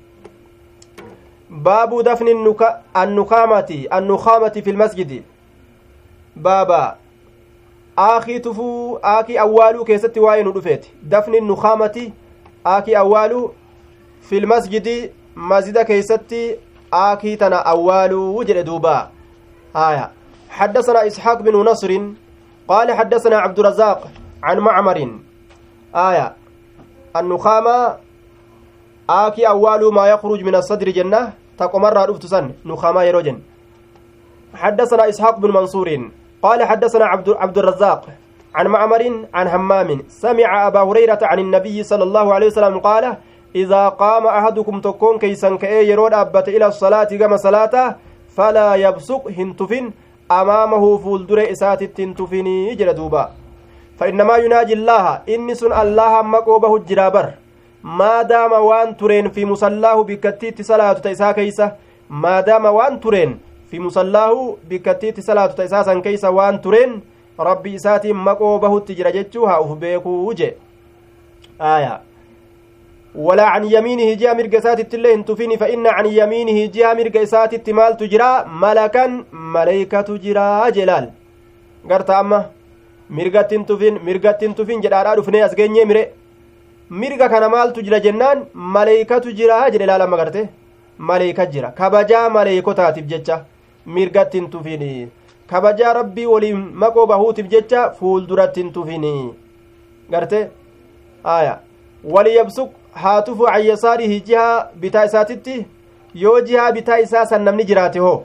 dafni annukaamati annukaamati fi lmasjidi baaba aakii tufuu aakii awwaaluu keessatti waa'ee nu dhufeeti dafni nukaamati aakii awwaaluu fi lmasjidi masjida keeysatti aakii tana awwaaluu jedhe duuba haya حدثنا إسحاق بن نصر قال حدثنا عبد الرزاق عن معمر آية النخامة آكي أول ما يخرج من الصدر جنة تقمر رفت سن نخامة يروجن حدثنا إسحاق بن منصور قال حدثنا عبد, عبد الرزاق عن معمر عن همام سمع أبا هريرة عن النبي صلى الله عليه وسلم قال إذا قام أحدكم تكون كيسا كأي يرود أبت إلى الصلاة كما صلاة فلا يبصق هنتفن أمامه فولدر إسات هنتفني جل دوبا فإنما يناجي الله إني الله مقوبه الجرابر ما دام وان ترين في مصلاه بكتيت صلاة تيسا كيسة ما دام وان ترين في مصلاه بكتيت صلاة تيسا سن كيسة وان ترين ربي إساتي مقوبه التجرى جتشوها أف بيكو وجه آية ولا عن يمينه جاء مرق ساتت الله انتفيني فإن عن يمينه جاء مرق ساتت مال تجرى ملكا ملائكة تجرى جلال قرت أما mirgatti hin tufin mirgatti hin tufin jedhaadhaa dhufnee as geenyee mire. Mirga kana maaltu jira jennaan maleeykatu jira jedhe laalama garte maleeyka jira. Kabajaa maleeykotaatiif jecha mirgatti hin tufin. Kabajaa rabbii waliin maqoo bahuutiif jecha fuulduratti hin tufin. Garte aya waliyabsuq haa tufu can yasaarihi jihaa bitaa isaatitti? Yoo jihaa bitaa isaa san namni jiraate hoo?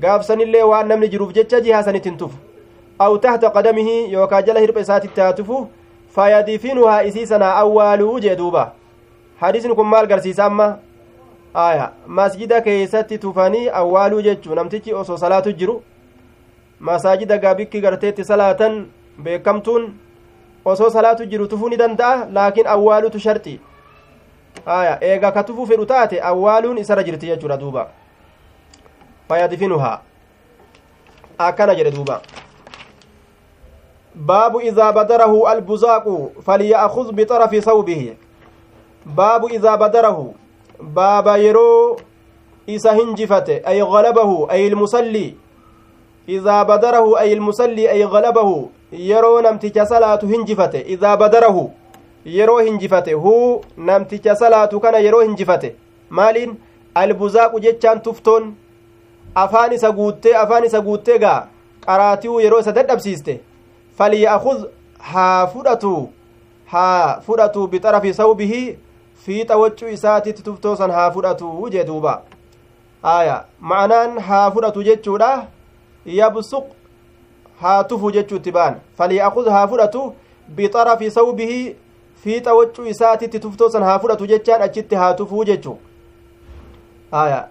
Gaafsanillee waan namni jiruuf jecha jihaa sanitti hin tufu. Aw tahta qadamihi yookaa jala hirpha isaatitti haa tufu fayadifinuhaa isii sanaa awwaaluu jee duuba hadiisni kun maal garsiisa amma aya masjida keeysatti tufanii awwaaluu jechuu namtichi osoo salaatu jiru masaajida gaabikki garteetti salaatan beekamtuun osoo salaatu jiru tufuu ni danda'a laakiin awwaalutu sharxi aya eega ka tufuu fedhu taate awwaaluun isarra jirti jechuudha duuba fayadfinuhaa akkana jedhe duuba باب إذا بدره البزاق فليأخذ بطرف ثوبه باب إذا بدره باب يرو إذا هنجفت أي غلبه أي المصلي إذا بدره أي المصلي أي غلبه namticha salaatu hinjifate idaa badarahu yeroo hinjifate huu namticha salaatu kana yeroo hinjifate maaliin albuzaaqu jechaan tuftoon afaan isa guuttee afaan isa guuttee gaa qaraati'uu yeroo fudhatu haa fudhatu bixarafi sawbihi fiixa waccuu isaatitti tuftoo san haa fudhatu jee duuba aya ma'anaan haa fudhatu jechuudha yabsuq haa tufu jechuutti ba'an falyaakuz haa fudhatu bixarafi sawbihi fiixa waccuu isaatitti tuftoo san haa fudhatu jechaan achitti haa tufuu jechuu aya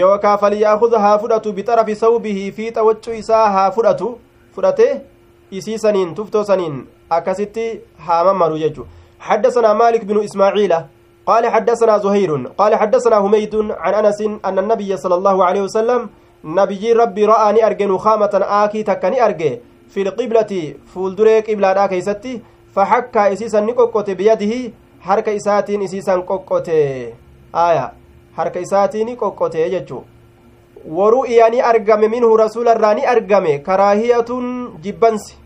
yookaa falyaakuz haa fudhatu bixarafi sawbihi fiixa waccuu isaa haa fudhatu fudhate isii saniin tuftoo saniin akkasitti haa mammaru jechu حدثنا مالك بن إسماعيل قال حدثنا زهير قال حدثنا هميد عن أنس أن النبي صلى الله عليه وسلم نبي ربي رآني أرجن خامة آكي تكني أرجي في القبلة فولدري قبلة كيستي فحكى إسيسا نقوقت بيده حركة إساتين إسيسا قوقت آية حركة إساتين قوقت يجو argame minhu rasuula irraa ni argame karaahiyatun jibbansi.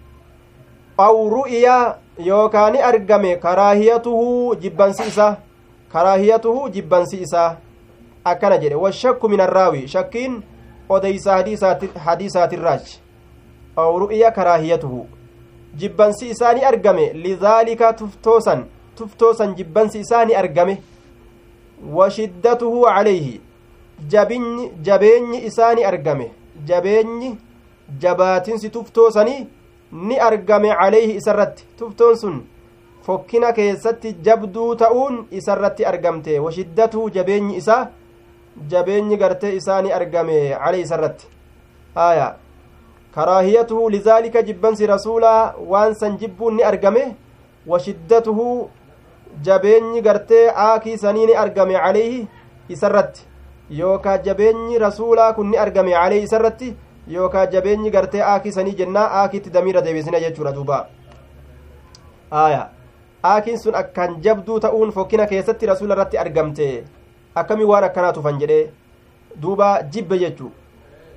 Aw ru'iya yookaa ni argame karaahiyatuhu jibbansi isa karaahiyatuhu jibbansi isaa akkana jedhe washakku min arraawi shakkiin odeysa hadiisaatirraachi aw ru'iya karaahiyatuhu jibbansi isaa ni argame lidaalika tuftoosan tuftoosan jibbansi isaa ni argame washiddatuhu calayhi jabinyi jabeenyi isaa argame jabeenyi jabaatinsi tuftoo sanii ni argame calayhi isarratti tuftoon sun fokkina keessatti jabduu ta'uun isarratti argamte washiddatuhu jabeenyi isaa jabeenyi gartee isaa ni argame calayhi isarratti haya karaahiyatuhu lizaalika jibbansi rasuulaa waan san jibbuun ni argame washiddatuhu jabeenyi gartee aakii sanii ni argame calayhi isarratti yookaa jabeenyi rasuulaa kun ni argame calee isarratti yookaa jabeenyi gartee aakisanii jennaa aakitti damiira deebisina jechuudha duuba aya aakiin sun akkaan jabduu ta'uun fokkina keessatti rasuula irratti argamte akkamii waan akkanaa tufan jedhee duuba jibbe jechuu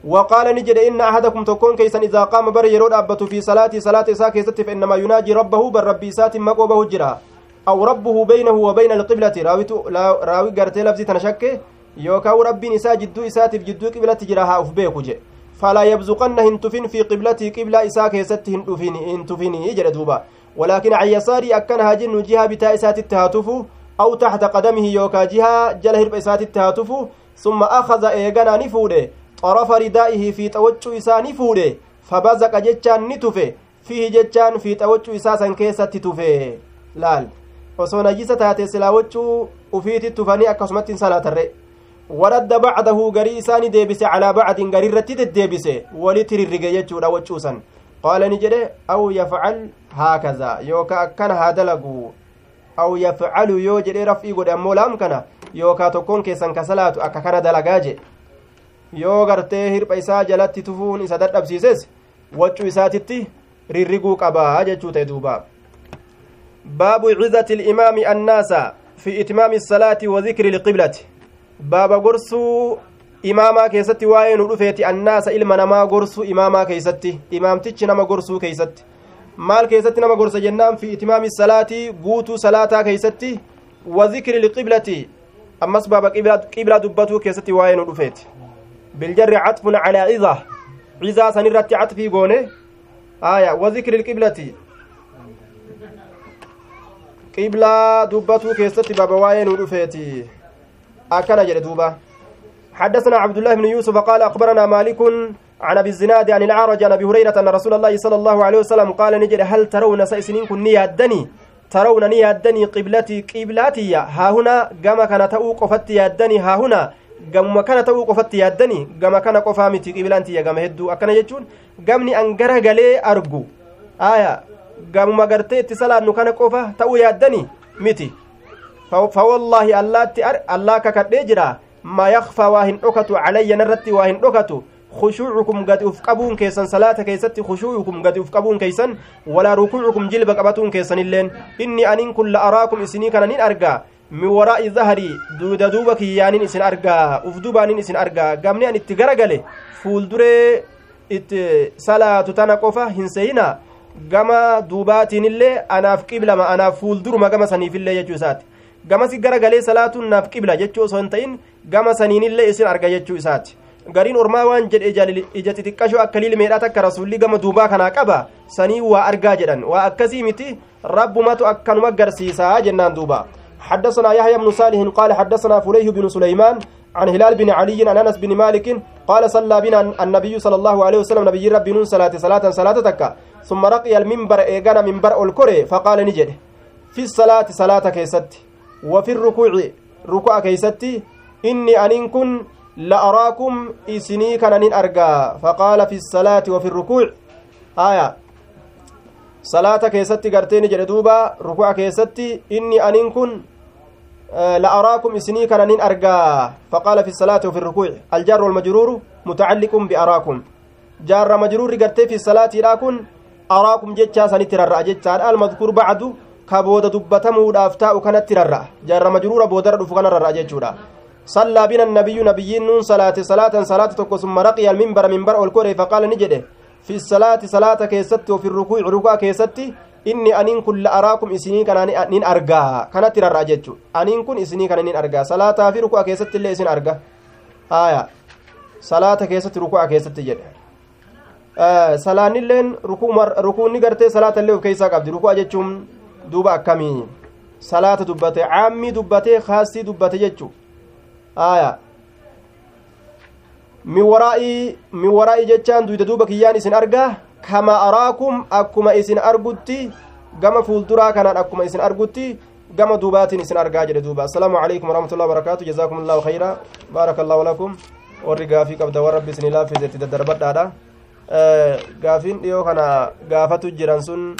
وقال نجد إن أحدكم تكون كيسا إذا قام بر يرود أبت في صلاة صلاة إساء كيست فإنما يناجي ربه بر ربي إسات مقوبه جرا أو ربه بينه وبين القبلة راوي راوي قرتي لفظي تنشك يوكاو ربي نساء جدو إسات في جدو قبلة جراها أفبيك فلا يبزقن هنتفن في قبلتي قبلة إساء كيست هنتفن هنتفن يجري دوبا. ولكن عن يساري أكن هاجن جهة بتاء إسات التهاتف أو تحت قدمه يوكا جهة جلهر بإسات التهاتف ثم أخذ إيغانا نفوده طرف ردائه في توجه إساء نفوده فبزق جتشان نتفه فيه جتشان في توجه إساء سنكيسة تتفه laal osoo najisa taate silaa wachuu ufiitti tufanii akkasumatti salaatarre qaala ni jedhe aw yafcal haakaza yookaa akkana haa dalagu aw yafcalu yoo jedhee raf'ii godhe ammoo laam kana yookaa tokkoon keessan ka salaatu akka kana dalagaa jedhe yoo gartee hirpha isaa jalatti tufuun isa dadhabsiises waccuu isaatitti rirriguu qabaa jechuu ta'e duubaa باب عزة الإمام الناس في إتمام الصلاة وذكر القبلة باب قرصو إماما كيستي واين رفيت الناس إلما نما قرصو إماما كيستي إمام تيتش نما قرصو كيستي maal keessatti nama gorsa jennaan fi itimaami salaatii guutuu salaataa keeysatti wa zikri liqiblati ammas baaba qiblaa dubbatuu keessatti waa'ee nu dhufeeti biljarri catfun calaa ciza cizaa san irratti catfii goone aya wa zikri liqiblati qiblaa dubbatuu keessatti baaba waa'ee nu dhufeeti akkana jedhe duuba حدثنا عبد الله بن يوسف قال أخبرنا مالك عن ابي الزناد عن العرج عن ابي هريره ان رسول الله صلى الله عليه وسلم قال نجد هل ترون سيسنين كن يادني ترون يادني قبلتي قبلاتي ها هنا كما كان تأو قفت ها هنا gamuma kana ta'uu qofatti yaaddanii gama kana qofaa miti qiblaantiyya gama hedduu akkana jechuun gamni an gara galee argu aya gamuma gartee itti salaannu kana qofa ta'uu yaaddanii miti fawallaahi allaatti allaa kakadhee jira ma yakfaa waa hin dhokatu calayya narratti waa hin dhokatu خشوعكم قد افقبون كيسن صلاة كيست خشوعكم قد افقبون كيسن ولا ركوعكم جلب قبتون كيسن اللين. إني أنين كل أراكم إسني كان نين أرقى. من وراء ظهري دود دوبك يانين إسن أرقى. أفدوبانين إسن أرقى. قامني أن اتقرقل فول دري إت صلاة تنقفة هنسينا. gama duubaatiin illee anaaf qiblama anaaf fuulduruma gama saniif illee jechuu isaati gamasi garagalee salaatuun naaf qibla jechuu osoo hin ta'in gama saniin illee isin arga jechuu isaati gariin ormaa waan jedhe ija xixiqqashoo akka lilmeedha takka rasuulli gama duubaa kanaa qaba sanii waa argaa jedhan waa akkasii miti rabbumatu akkanuma garsiisaa jennaan duuba حدثنا يحيى بن صالح قال حدثنا فليه بن سليمان عن هلال بن علي عن انس بن مالك قال صلى بنا النبي صلى الله عليه وسلم نبي ربي نون صلاة صلاة صلاة تكا ثم رقي المنبر ايغانا منبر الكري فقال نجد في الصلاة صلاة كيست وفي الركوع ركوع كيست إني أن كن لأراكم إسني كان أرجى فقال في الصلاة وفي الركوع. آية. صلاة كيستي قرتين جردوبا ركوع كيستي إني أن كن لأراكم إسني كان أرجى فقال في الصلاة وفي الركوع. الجار والمجرور متعلق بأراكم. جار مجرور قرتي في الصلاة راكن أراكم جتشا سنترى جتشا المذكور بعد كبود دبتمو دافتاء كانت ترى جار مجرور بودر دفقنا رأى جتشا صلى بنا النبي نبي نون صلاة صلاة صلاة تكو ثم رقي المنبر منبر الكوري فقال نجده في الصلاة صلاة كيست وفي الركوع ركوع كيست إني أنين كل أراكم إسني كان نين أرجع كانت ترى راجتشو أنين كن إسني كان نين أرجع صلاة في ركوع كيست اللي إسن أرجع آية صلاة كيست ركوع كيست جد آه صلاة نلين ركوع مر ركوع نقرتي صلاة اللي كيسا قبل دوبا كمي صلاة دبته عامي دبته خاصي دبته جتشو aya min waraa'ii min waraa'ii jechaan duyda duuba kiyyaan isin argaa kama araakum akkuma isin argutti gama fuulduraa kanaan akkuma isin argutti gama duubaatiin isin argaa jedhe duuba assalaamu calaykum warahmatullahi wabarakaatu jazaakum allahu khayra baaraka allahu lakum warri gaafii qabda warra rabbi isinii laaffise itti daddarbadhaadha gaafiin dhiyoo kana gaafatu jiran sun